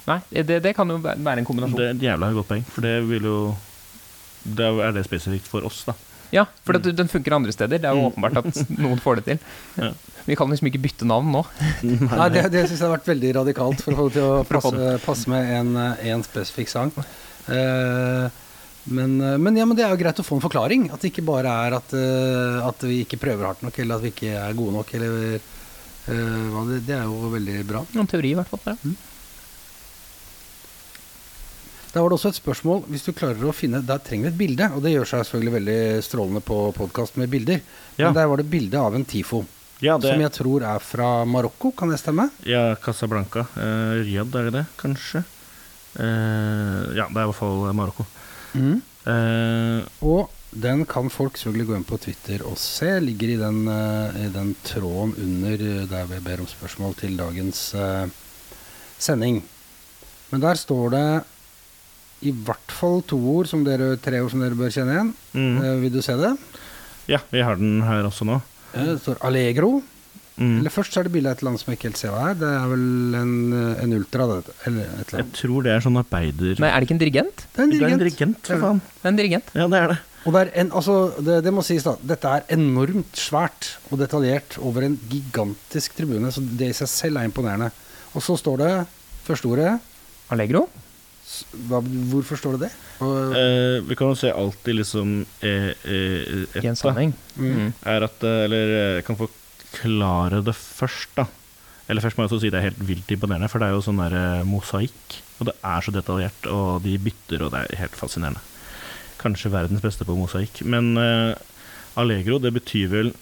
Nei, det, det kan jo være en kombinasjon. Det er et jævla godt poeng, for det vil jo Da er det spesifikt for oss, da. Ja, for at den funker andre steder. Det er jo Mm. åpenbart at noen får det til. Ja. Vi kan liksom ikke bytte navn nå. Nei, det, det syns jeg har vært veldig radikalt for å få det til å passe, passe med en, en spesifikk sang. Uh, men, men, ja, men det er jo greit å få en forklaring. At det ikke bare er at, uh, at vi ikke prøver hardt nok, eller at vi ikke er gode nok. Eller, uh, hva det, det er jo veldig bra. Noen teori, i hvert fall. Ja. Da var det også et spørsmål hvis du klarer å finne Der trenger vi et bilde, og det gjør seg selvfølgelig veldig strålende på podkast med bilder. Ja. Men der var det bilde av en TIFO, Ja, som jeg tror er fra Marokko, kan det stemme? Ja, Casablanca. Eh, Riyadh, er det det, kanskje? Eh, ja, det er i hvert fall Marokko. Mm. Eh, Og den kan folk selvfølgelig gå inn på Twitter og se. Ligger i den, eh, i den tråden under eh, der vi ber om spørsmål til dagens eh, sending. Men der står det i hvert fall to ord, som dere, tre ord som dere bør kjenne igjen. mm. Eh, vil du se det? Ja, vi har den her også nå. Eh, Det står Allegro. Mm. Eller først så er det bilde av et land som jeg ikke helt ser hva er. Det er vel en, eh, en ultra, det, eller et eller Jeg tror det er sånn arbeider... Nei, er det ikke en dirigent? Det er en Det er en dirigent. dirigent, for faen. Det er en dirigent. Ja, det er det. Og det, er en, altså, det, det må sies da, dette er enormt svært og detaljert over en gigantisk tribune, så det i seg selv er imponerende. Og så står det første ordet. Allegro? Hva, hvorfor står det det? Og, Eh, vi kan jo se alltid liksom eh, eh, et, I en sammenheng. Mm. er at eh, Eller eh, jeg kan forklare det først, da. Eller først må jeg også si det er helt vilt imponerende, for det er jo sånn der eh, mosaikk. Og det er så detaljert, og de bytter, og det er helt fascinerende. Kanskje verdens beste på mosaikk. Men eh, allegro, det betyr vel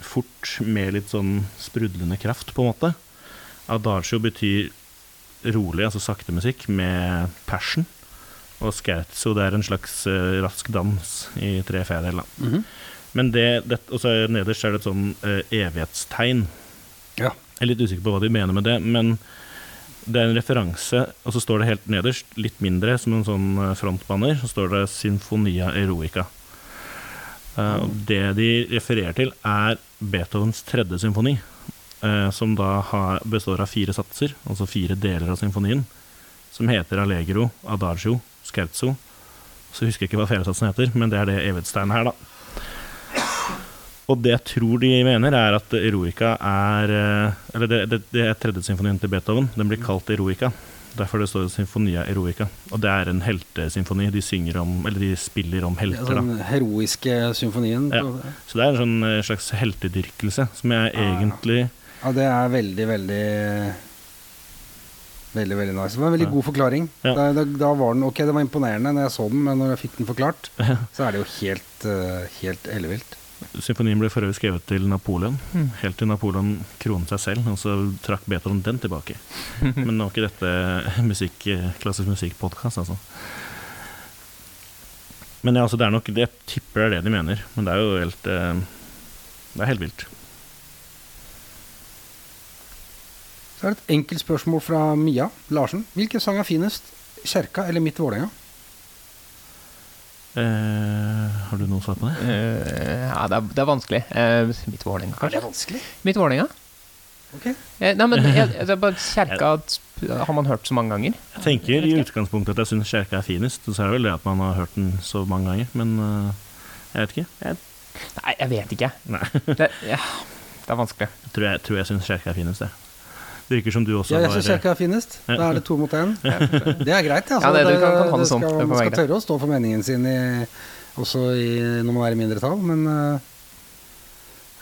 fort med litt sånn sprudlende kraft, på en måte. Adagio betyr rolig, altså sakte musikk, med passion. Og scherzo, det er en slags uh, rask dans i tre fjerdedeler. Mm -hmm. Men det, det Og så er nederst er det et sånn uh, evighetstegn. Ja. Jeg er litt usikker på hva de mener med det, men det er en referanse, og så står det helt nederst, litt mindre, som en sånn eh, frontbanner, så står det 'Sinfonia Eroica'. Uh, mm. det de refererer til, er Beethovens tredje symfoni, som da har, består av fire satser, altså fire deler av symfonien, som heter Allegro, Adagio, Scherzo. Så husker jeg ikke hva fjerdesatsen heter, men det er det Evedstein her, da. Og det jeg tror de mener, er at Eroica er eh, Eller det, det, det er tredje symfonien til Beethoven. Den blir kalt Eroica. Derfor det står Sinfonia Eroica. Og det er en heltesymfoni. De synger om Eller de spiller om helter, da. Den heroiske symfonien. Ja. Så det er en sånn eh, slags heltedyrkelse, som jeg ja. egentlig Ja, det er veldig, veldig Veldig, veldig nice. Det var en veldig Ja. god forklaring. Ja. Da, da, da var den Ok, det var imponerende når jeg så den, men når jeg fikk den forklart, så er det jo helt, uh, helt ellevilt. Symfonien ble for øvrig skrevet til Napoleon, Mm. helt til Napoleon kronet seg selv, og så trakk Beethoven den tilbake. Men nå er ikke dette musikk, klassisk musikkpodkast, altså. Men ja, altså, det er nok Jeg tipper det er det de mener, men det er jo helt uh, Det er helt vilt. Så er det et enkelt spørsmål fra Mia Larsen. Hvilken sang er finest? Kjerka eller Mitt Vålerenga? Eh, har du noe svar på det? Eh, ja, det er, det er vanskelig. Eh, mitt Vålerenga, kanskje? vanskelig? Mitt Vålerenga? Okay. Eh, nei, men jeg, det er bare Kjerka har man hørt så mange ganger. Jeg tenker i utgangspunktet at jeg syns kjerka er finest, så er det vel det at man har hørt den så mange ganger, men eh, jeg vet ikke. Jeg, Nei, jeg vet ikke. nei, Det, ja, det er vanskelig. jeg tror jeg, tror jeg syns kjerka er finest, jeg. Det virker som du også Ja, jeg syns Kjerka er finest. Da er det to mot én. Det er greit, det. Ja, det- du kan- kan ha det sånn. skal, man skal tørre å stå for meningen sin i, også i, når man er i mindretall, men eh,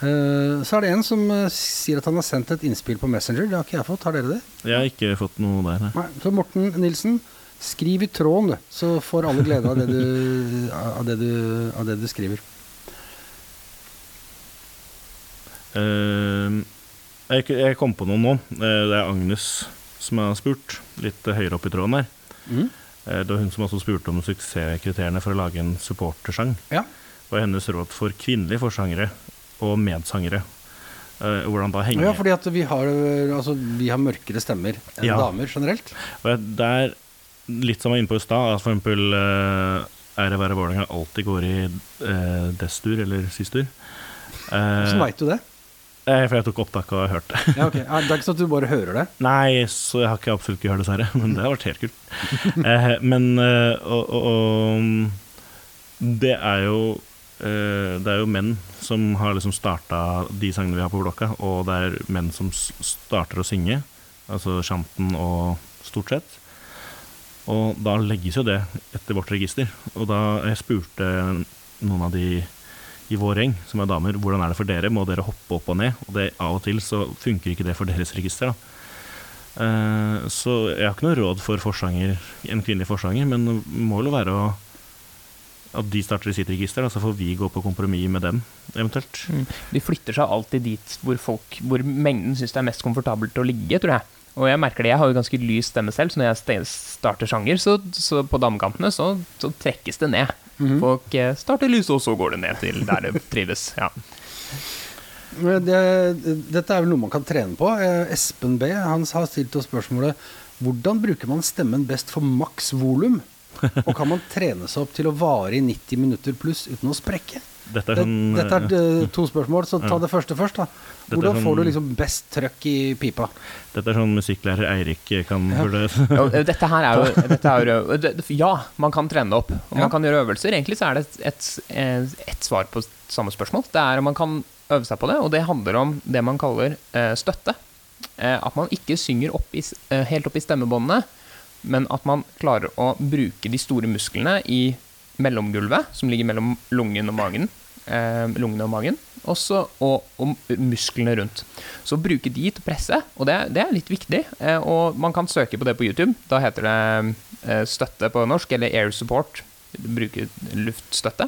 eh, så er det en som eh, sier at han har sendt et innspill på Messenger. Det har ikke jeg fått. Har dere det? Jeg har ikke fått noe der, nei. Nei. Så Morten Nilsen, skriv i tråden, du. Så får alle glede av det du, av det du, av det du skriver. Eh, jeg, jeg kom på noen nå. Eh, det er Agnes som har spurt, litt eh, høyere opp i tråden her. Mm. Eh, det var hun som også spurte om suksesskriteriene for å lage en supportersang. Ja. Og hennes råd for kvinnelige forsangere og medsangere. Eh, hvordan da henge Ja, fordi at vi har, altså, vi har mørkere stemmer enn Ja. damer generelt. Og det er litt som jeg var inne på i stad, at for eksempel Ære være Vålerenga alltid går i uh, destur eller sistur. Eh, Hvordan veit du det? Eh, for jeg tok opptak og hørte. det. Ja, okay. Det er ikke sånn at du bare hører det? Nei, så jeg har ikke absolutt ikke hørt dessverre, men det har vært helt kult. Eh, men eh, og, og, det er jo Det er jo menn som har liksom starta de sangene vi har på blokka, og det er menn som starter å synge, altså shanten og stort sett. Og da legges jo det etter vårt register. Og da jeg spurte noen av de i vår gjeng, som er damer, hvordan er det for dere? Må dere hoppe opp og ned? Og det, av og til så funker ikke det for deres register. da. Uh, så jeg har ikke noe råd for forsanger, en kvinnelig forsanger, men målet være å, at de starter i sitt register, da, så får vi gå på kompromiss med dem, eventuelt. De flytter seg alltid dit hvor, folk, hvor mengden syns det er mest komfortabelt å ligge, tror jeg. Og jeg merker det, jeg har jo ganske lys stemme selv, så når jeg starter sjanger, så, så på damekantene så, så trekkes det ned. Mhm. Folk eh, starter lyset, og så går det ned til der det trives. Ja. Men Det, dette er vel noe man kan trene på. Eh, Espen B han har stilt oss spørsmålet hvordan bruker man stemmen best for maks volum? Og kan man trene seg opp til å vare i 90 minutter pluss uten å sprekke? Dette er Det, sånn dette er eh, to spørsmål, så ta Ja. det første først. da Hvordan sånn- får du liksom best trøkk i pipa? Dette er sånn musikklærer Eirik kan Ja. burde ja, eh, dette her er jo, dette er jo Ja, man kan trene det opp. Og man Ja. kan gjøre øvelser. Egentlig så er det et, et, eh, et svar på samme spørsmål. Det er om man kan øve seg på det, og det handler om det man kaller uh, støtte. Uh, at man ikke synger opp i, eh, helt opp i stemmebåndene, men at man klarer å bruke de store musklene i mellomgulvet, som ligger mellom lungen og magen. Eh, lungene og magen. Også, og, og musklene rundt. Så bruke de til å presse, og det, det er litt viktig. Eh, og man kan søke på det på YouTube. Da heter det eh, støtte på norsk, eller air support. Bruke luftstøtte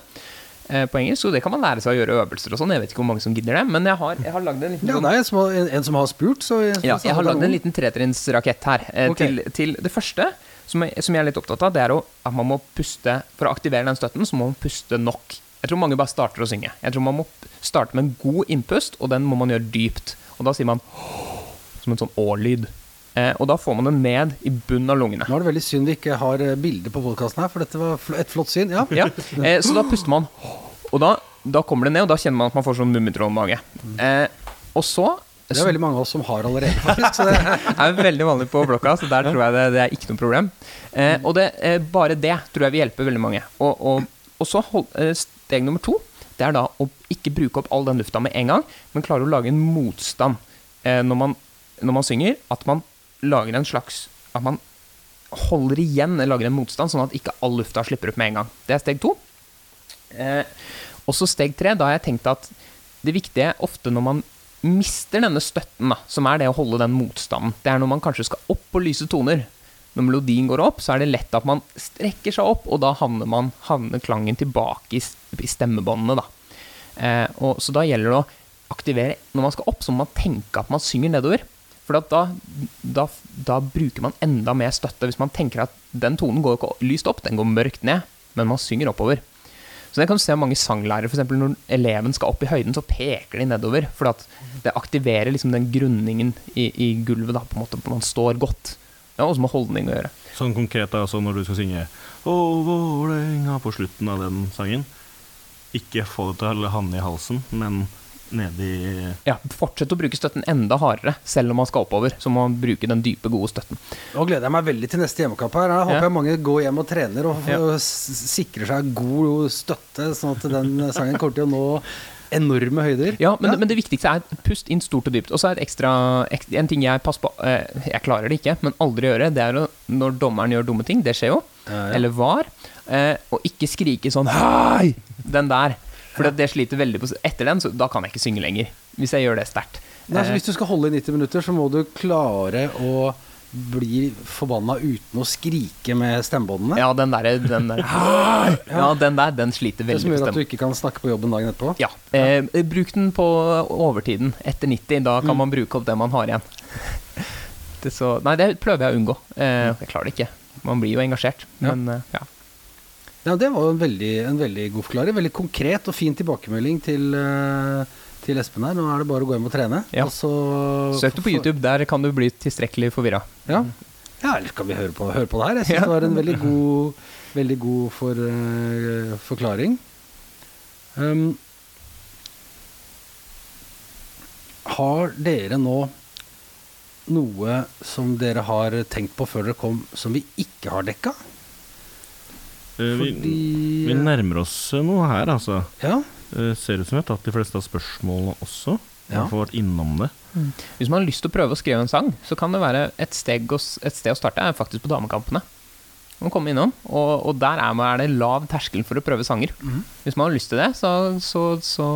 eh, på engelsk. Så det kan man lære seg å gjøre øvelser og sånn. Jeg vet ikke hvor mange som gidder det, men jeg har, jeg har lagd en liten Ja, sånn- det er en som har, en, som har spurt, så ja, jeg har lagd en liten tretrinnsrakett her. Eh, Ok. til, til det første, som jeg, som jeg er litt opptatt av, det er at man må puste For å aktivere den støtten, så må man puste nok. Jeg tror mange bare starter å synge. Jeg tror man må starte med en god innpust, og den må man gjøre dypt. Og da sier man som en sånn å-lyd. Eh, og da får man den ned i bunnen av lungene. Nå er det veldig synd vi ikke har bilde bilder på podkasten her, for dette var et flott syn. Ja. Ja, eh, så da puster man. Og da, da kommer det ned, og da kjenner man at man får sånn mummitrollmage. Eh, og så Det er veldig mange av oss som har allerede, faktisk. Det, er veldig vanlig på blokka, så der tror jeg det, det er ikke noe problem. Eh, og det, eh, bare det tror jeg vil hjelpe veldig mange. Og, og, og så hold, eh, steg nummer to, det er da å ikke bruke opp all den lufta med en gang, men klare å lage en motstand eh, når, man, når man synger. At man lager en slags At man holder igjen, lager en motstand, sånn at ikke all lufta slipper opp med en gang. Det er steg to. Eh, og så steg tre, da har jeg tenkt at det viktige ofte når man mister denne støtten, da, som er det å holde den motstanden, det er når man kanskje skal opp på lyse toner. Når melodien går opp, så er det lett at man strekker seg opp, og da havner, man, havner klangen tilbake i, stemmebåndene. Da. Eh, og, så da gjelder det å aktivere Når man skal opp, så må man tenke at man synger nedover. For da, da, da bruker man enda mer støtte. Hvis man tenker at den tonen går ikke lyst opp, den går mørkt ned, men man synger oppover. Så det kan du se mange sanglærere, f.eks. når eleven skal opp i høyden, så peker de nedover. For det aktiverer liksom den grunningen i, i gulvet, da, på en måte. Man står godt. Det har også med holdning å gjøre. Sånn konkret altså når du skal synge Å, Vålerenga på slutten av den sangen. Ikke få det til å havne i halsen, men nedi Ja, fortsett å bruke støtten enda hardere, selv om man skal oppover. Så må man bruke den dype, gode støtten. Nå gleder jeg meg veldig til neste hjemmekamp her. Jeg håper Ja. jeg mange går hjem og trener og Ja. sikrer seg god støtte, sånn at den sangen kommer til å nå enorme høyder. Ja, men, men det viktigste er pust inn stort og dypt. Og så er ekstra En ting jeg passer på eh, Jeg klarer det ikke, men aldri gjøre, det er når dommeren gjør dumme ting, det skjer jo, Ja, ja. eller var, eh, og ikke skrike sånn Hei! Den der. For det, det sliter veldig på Etter den, så da kan jeg ikke synge lenger. Hvis jeg gjør det sterkt. Nei, så Eh, hvis du skal holde i 90 minutter, så må du klare å bli forbanna uten å skrike med stemmebåndene. ja, den der, den der! Ja, den der, den sliter veldig som med gjør at du ikke kan snakke på jobben dagen etterpå. Ja. Eh, bruk den på overtiden etter 90. Da Mm. kan man bruke opp det man har igjen. Det så, nei, det prøver jeg å unngå. Eh, jeg klarer det ikke. Man blir jo engasjert. Ja. Men eh, ja. Ja, Det var jo en veldig, en veldig god forklaring. Veldig konkret og fin tilbakemelding til, eh, til Espen her. Nå er det bare å gå hjem og trene. Ja. Og så Søk det på YouTube, der kan du bli tilstrekkelig forvirra. Ja. ja, eller kan vi høre på, høre på det her? Jeg syns Ja. det var en veldig god, veldig god for, uh, forklaring. Um, har dere nå noe som dere har tenkt på før dere kom, som vi ikke har dekka? Eh, vi, Fordi vi nærmer oss noe her, altså. Ja. Eh, ser ut som vi har tatt de fleste av spørsmålene også. Ja. har vært innom det. Hvis man har lyst til å prøve å skrive en sang, så kan det være et, steg å, et sted å starte er faktisk på damekampene. Man kommer innom, og, og der er, man, er det lav terskel for å prøve sanger. Mm. Hvis man har lyst til det, så, så, så,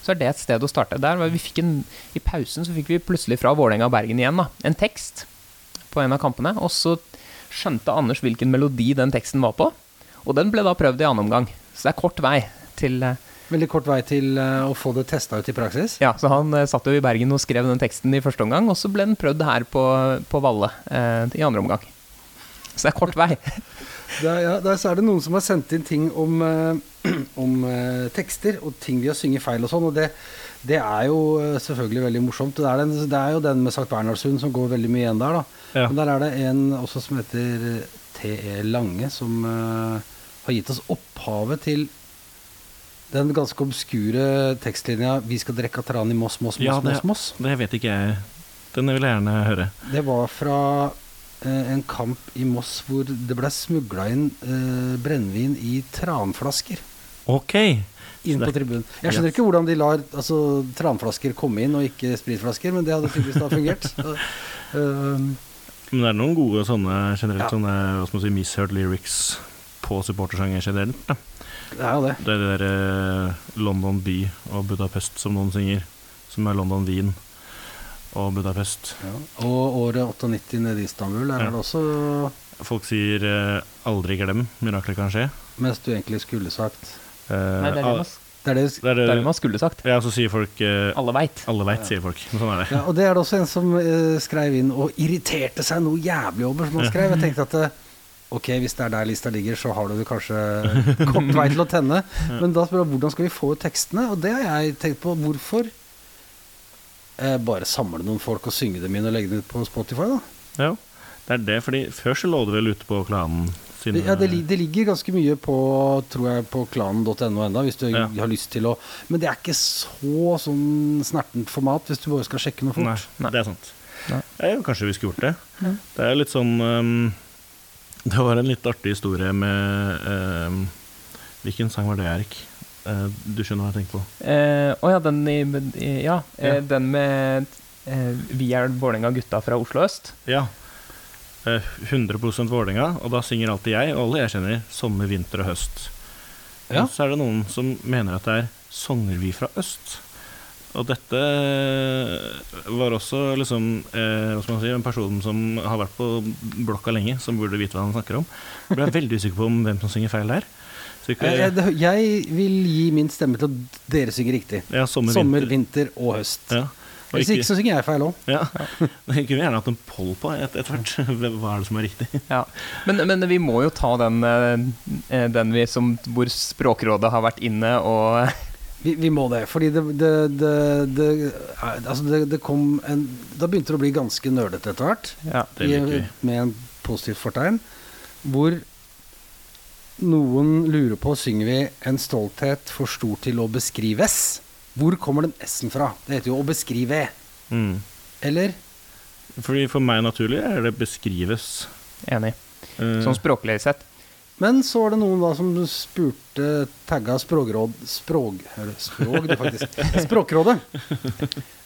så er det et sted å starte. Der, vi fikk en, I pausen så fikk vi plutselig fra Vålerenga og Bergen igjen da, en tekst på en av kampene, og så skjønte Anders hvilken melodi den teksten var på, og den ble da prøvd i annen omgang. Så det er kort vei til eh, Veldig kort vei til eh, å få det testa ut i praksis. ja, så han eh, satt jo i Bergen og skrev den teksten i første omgang, og så ble den prøvd her på, på Valle eh, i andre omgang. Så det er kort vei. Der, ja, der så er det noen som har sendt inn ting om, eh, om eh, tekster og ting vi har synget feil og sånn, og det, det er jo selvfølgelig veldig morsomt. Det er, den, det er jo den med Sankt Bernhardshund som går veldig mye igjen der, da. Ja. Men der er det en også som heter T.E. Lange, som eh, har gitt oss opphavet til den ganske obskure tekstlinja 'Vi skal drikke tran i Moss, Moss, Moss, Ja, det- Moss'. Det vet ikke jeg. Den vil jeg gjerne høre. Det var fra eh, en kamp i Moss hvor det ble smugla inn eh, brennevin i tranflasker Ok. inn på tribunen. Jeg skjønner ikke hvordan de lar altså, tranflasker komme inn og ikke spritflasker, men det hadde tydeligvis da fungert. Eh, Men det er noen gode sånne generelt Ja. sånne hva skal man si, misheard lyrics på supportersanger generelt. Da. Det er jo det. Det er det der eh, London by og Budapest som noen synger, som er London Wien og Budapest. Ja. Og året 98 nede i Istanbul, der Ja. er det også Folk sier eh, 'aldri glem', mirakler kan skje. Mens du egentlig skulle sagt Eh, Nei, det er det man, Det er det det er det er det man skulle sagt. ja, så sier folk eh, Alle veit. Alle veit, sier folk. Sånn er det. ja, Og det er det også en som eh, skrev inn og irriterte seg noe jævlig over, som han skrev. Jeg tenkte at eh, Ok, hvis det er der lista ligger, så har du det kanskje kort vei til å tenne. Men da spør jeg hvordan skal vi få ut tekstene? Og det har jeg tenkt på. Hvorfor eh, bare samle noen folk og synge dem inn og legge dem ut på Spotify, da? Ja, det er det, fordi før så lå det vel ute på klanen sine Det, ja, det, det ligger ganske mye på tror jeg, på klanen.no enda, hvis du Ja. har lyst til å Men det er ikke så sånn snertent format hvis du bare skal sjekke noe fort. Nei. det er sant. Nei. Ja, kanskje vi skulle gjort det. Det er litt sånn ehm, Det var en litt artig historie med eh, Hvilken sang var det, Erik? Eh, du skjønner hva jeg tenker på? Å ja, den i, i Ja, eh, Ja. den med eh, Vi er Vålerenga gutta fra Oslo øst. Ja. Eh, 100 Vålerenga, og da synger alltid jeg, og alle jeg kjenner, sommer, vinter og høst. Ja. Og så er det noen som mener at det er Songer vi fra øst. Og dette var også liksom eh, hva skal man si, en person som har vært på blokka lenge, som burde vite hva han snakker om. Ble veldig usikker på om hvem som synger feil der. Ikke, Eh, eh, Jeg vil gi min stemme til at dere synger riktig. ja, sommer, Sommer, vinter. vinter og høst. Ja. Og Hvis ikke så synger jeg feil òg. ja. Jeg kunne gjerne hatt en poll på et- etter hvert. Hva er det som er riktig? Ja. Men, men vi må jo ta den, eh, den vi som, hvor Språkrådet har vært inne og Vi, vi må det. Fordi det, det, det, det, altså det, det kom en Da begynte det å bli ganske nerdete etter hvert. ja. Det liker vi. i- Med en positivt fortegn. Hvor noen lurer på synger vi 'En stolthet for stor til å beskrives'. Hvor kommer den S-en fra? Det heter jo 'å beskrive'. Mm. Eller? Fordi For meg naturlig er det beskrives. Enig. Eh, Sånn språklig sett. Men så var det noen da som spurte tagga språkråd Språk... Språk, faktisk. Språkrådet.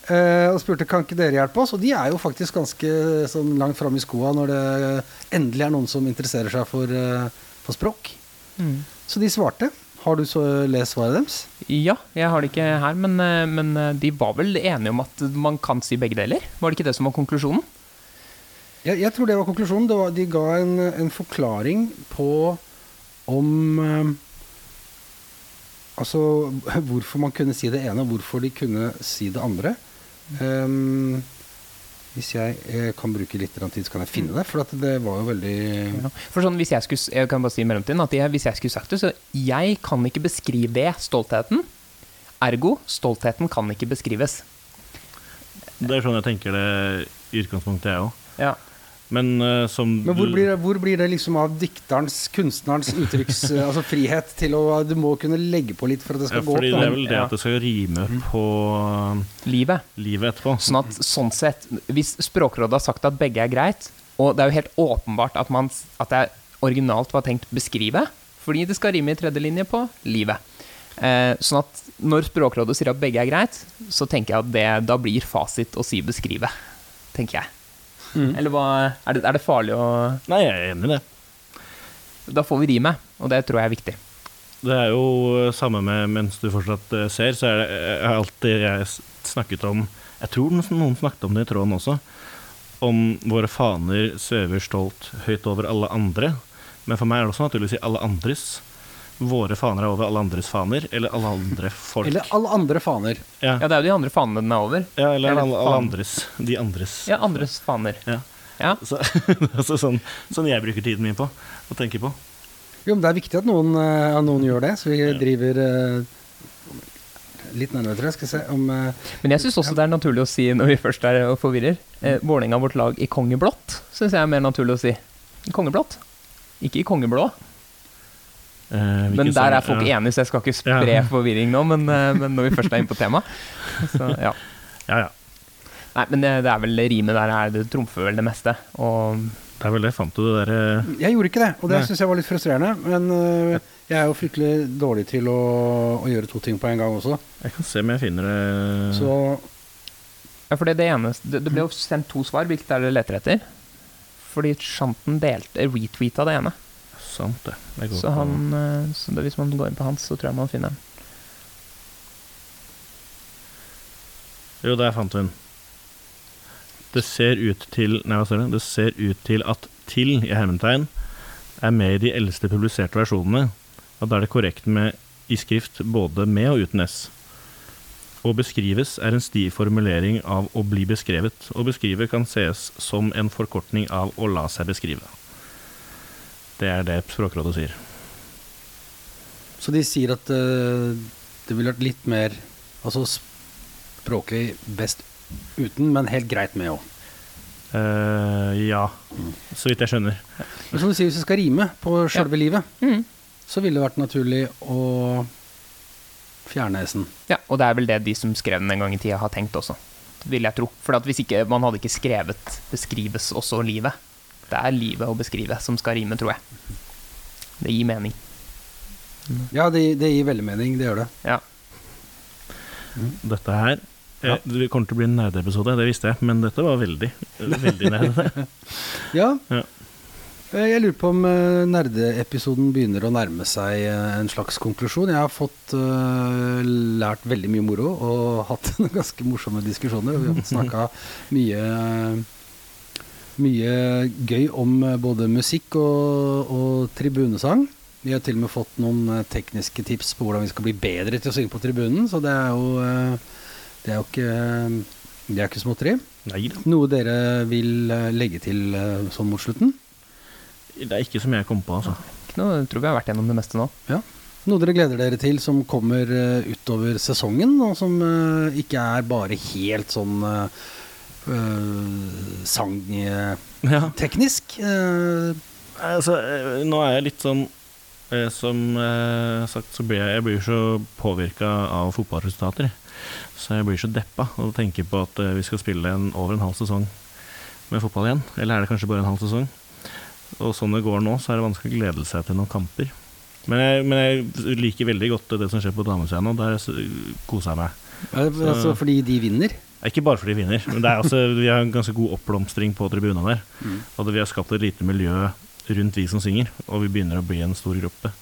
Eh, og spurte kan ikke dere hjelpe oss. Og de er jo faktisk ganske sånn langt framme i skoa når det endelig er noen som interesserer seg for, eh, for språk. Så de svarte. Har du så lest svaret deres? Ja, jeg har det ikke her, men, eh, men eh, de var vel enige om at man kan si begge deler? Var det ikke det som var konklusjonen? Jeg, jeg tror det var konklusjonen. Det var, de ga en, en forklaring på om eh, Altså hvorfor man kunne si det ene, og hvorfor de kunne si det andre. Um, hvis jeg jeg kan bruke litt tid, så kan jeg finne det. For at det var jo veldig Ja. For sånn, hvis jeg skulle, jeg kan bare si i mellomtiden at jeg, hvis jeg skulle sagt det, så jeg kan ikke beskrive stoltheten. Ergo, stoltheten kan ikke beskrives. det er sånn jeg tenker det i utgangspunktet, jeg òg. Ja. Men uh, som Men hvor blir, det, hvor blir det liksom av dikterens, kunstnerens uttrykks eh, altså frihet til å Du må kunne legge på litt for at det ja, skal gå Fordi opp. det er vel det Ja. at det skal rime på Livet. livet etterpå. Sånn at sånn sett, hvis Språkrådet har sagt at begge er greit, og det er jo helt åpenbart at, man, at det originalt var tenkt beskrive, fordi det skal rime i tredje linje på livet. Eh, sånn at når Språkrådet sier at begge er greit, så tenker jeg at det da blir fasit å si beskrive. Tenker jeg. Mm. Eller hva, er det, er det farlig å Nei, jeg er enig i det. Da får vi rime, og det tror jeg er viktig. Det er jo samme med mens du fortsatt eh, ser, så er det jeg alltid jeg snakket om Jeg tror noen noen snakket om det i tråden også. Om våre faner svever stolt høyt over alle andre. Men for meg er det også naturlig å si alle andres. Våre faner er over alle andres faner, eller alle andre folk. Eller alle andre faner. ja. Ja, det er jo de andre fanene den er over. ja, eller eller alle, alle andres. De andres. Ja, andres faner. Ja. Ja. Så, altså sånn, sånn jeg bruker tiden min på å tenke på. Jo, men det er viktig at noen, eh, noen gjør det, så vi Ja. driver uh, litt nærmere, tror jeg. Skal se om uh, Men jeg syns også det er naturlig å si, når vi først er og forvirrer, eh, Vålerenga vårt lag i kongeblått, syns jeg er mer naturlig å si. I kongeblått. Ikke i kongeblå. Eh, Men der er folk ja. enige, så jeg skal ikke spre Ja. forvirring nå. Men, eh, men når vi først er inne på temaet så, ja. Ja, ja. Nei, men det, det er vel rimet der er det trumfer vel det meste. Og Det er vel det. Fant du det derre Jeg gjorde ikke det, og det syns jeg var litt frustrerende. Men uh, jeg er jo fryktelig dårlig til å, å gjøre to ting på en gang også. Jeg kan se om jeg finner det Så Ja, for det, det eneste det, det ble jo sendt to svar. Hvilket er det dere leter etter? Fordi Shanten delte retweeta det ene. Sant, det. det Så, han, eh, så det, hvis man går inn på hans, så tror jeg man finner den. Jo, der fant hun. Det ser ut til Nei, hva står det? Det ser ut til at 'til' i hermetegn er med i de eldste publiserte versjonene. Og da er det korrekt med i skrift både med og uten S. Å beskrives er en stiv formulering av å bli beskrevet. Å beskrive kan ses som en forkortning av å la seg beskrive. Det er det Språkrådet sier. Så de sier at uh, det ville vært litt mer Altså språklig best uten, men helt greit med òg. Uh, ja, så vidt jeg skjønner. Men som du sier, hvis det skal rime på sjølve livet, Mm. så ville det vært naturlig å fjerne S-en. Ja, og det er vel det de som skrev den en gang i tida, har tenkt også. Vil jeg tro. For at hvis ikke, man hadde ikke skrevet 'beskrives også livet'. Det er livet å beskrive som skal rime, tror jeg. Det gir mening. Ja, det, det gir veldig mening, det gjør det. Ja. Dette her Ja. eh, Det kommer til å bli en nerdeepisode, det visste jeg, men dette var veldig, veldig nerde. Ja. Ja. Eh, Jeg lurer på om eh, nerdeepisoden begynner å nærme seg en slags konklusjon. Jeg har fått uh, lært veldig mye moro og hatt ganske morsomme diskusjoner. og Vi har snakka mye mye gøy om eh, både musikk og, og tribunesang. Vi har til og med fått noen eh, tekniske tips på hvordan vi skal bli bedre til å synge på tribunen, så det er jo, eh, det er jo ikke, det er ikke småtteri. Nei. Noe dere vil legge til sånn mot slutten? Det er ikke som jeg kom på, altså. Ikke noe, jeg tror vi har vært gjennom det meste nå. Noe dere gleder dere til som kommer utover sesongen, og som ikke er bare helt sånn sangteknisk? Uh, Altså, eh, nå er jeg litt sånn eh, Som eh, sagt, så blir jeg, jeg blir så påvirka av fotballresultater. Så jeg blir så deppa og tenker på at eh, vi skal spille en, over en halv sesong med fotball igjen. Eller er det kanskje bare en halv sesong? Og sånn det går nå, så er det vanskelig å glede seg til noen kamper. Men jeg, men jeg liker veldig godt det som skjer på damesida nå. Der koser jeg meg. altså fordi de vinner? Ikke bare fordi vi vinner, men det er også, vi har en ganske god oppblomstring på tribunene der. Mm. Og vi har skapt et lite miljø rundt vi som synger, og vi begynner å bli en stor gruppe.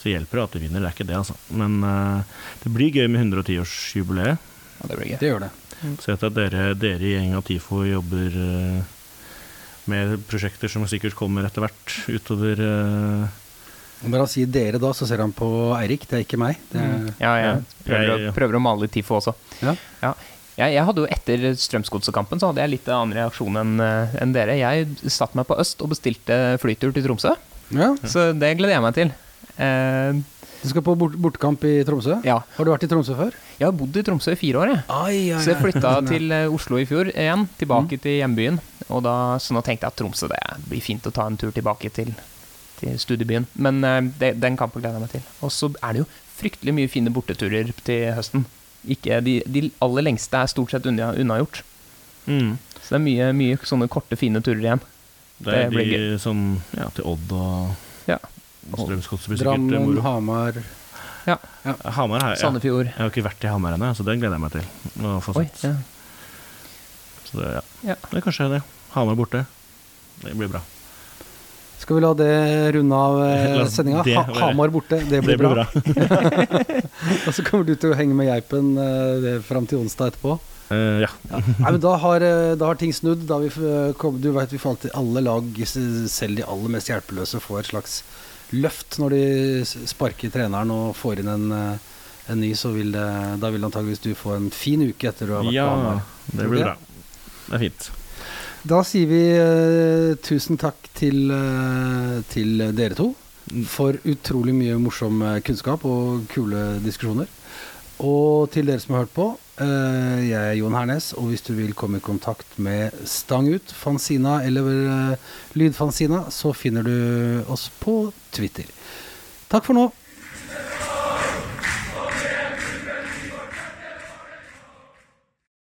Så hjelper det at vi vinner, det er ikke det, altså. Men uh, det blir gøy med 110-årsjubileet. Ja, det blir gøy. Det gjør det. Så jeg vet at dere, dere i gjengen av TIFO jobber uh, med prosjekter som sikkert kommer etter hvert utover uh, bare si dere da, så ser han på Eirik, det er ikke meg. Det er, Ja, jeg prøver, Jeg- å, prøver å male litt TIFO også. Ja. Ja. Jeg, jeg hadde jo Etter Strømsgodset-kampen så hadde jeg litt annen reaksjon enn en dere. Jeg satte meg på øst og bestilte flytur til Tromsø, ja. så det gleder jeg meg til. Eh, Du skal på bort bortekamp i Tromsø? ja. Har du vært i Tromsø før? Jeg har bodd i Tromsø i fire år, jeg. Ai, ai, Så jeg flytta til eh, Oslo i fjor igjen, tilbake til hjembyen. Og da, så nå tenkte jeg at Tromsø det blir fint å ta en tur tilbake til, til studiebyen. Men eh, det, den kampen gleder jeg meg til. Og så er det jo fryktelig mye fine borteturer til høsten. Ikke, de, de aller lengste er stort sett unna, unnagjort. mm. Så det er mye, mye sånne korte, fine turer igjen. Det er Det blir de som ja, til Odd og Ja. Strømsgodset blir sikkert Drammen, moro. Hamar Hamar her, ja. Sandefjord. jeg har ikke vært i Hamar ennå, så den gleder jeg meg til. Å få Oi, sett. ja. Så det, ja. Ja. det er kanskje det. Hamar borte. Det blir bra. Skal vi la det runde av eh, sendinga? Ha Hamar borte, det blir, Det blir bra. bra. Og så kommer du til å henge med geipen eh, fram til onsdag etterpå. Uh, ja. Nei, men da har, da har ting snudd. Da vi kom, du vet, vi får alltid alle lag, selv de aller mest hjelpeløse, får et slags løft når de sparker treneren og får inn en, en ny. Så vil det, da vil antageligvis du få en fin uke etter du har vært ja, på Hamar. det blir bra. Det er fint. Da sier vi uh, tusen takk til, uh, til dere to for utrolig mye morsom eh, kunnskap og kule diskusjoner. Og til dere som har hørt på, jeg er Jon Hernes, og hvis du vil komme i kontakt med Stang ut, Fanzina eller Lydfanzina, så finner du oss på Twitter. Takk for nå.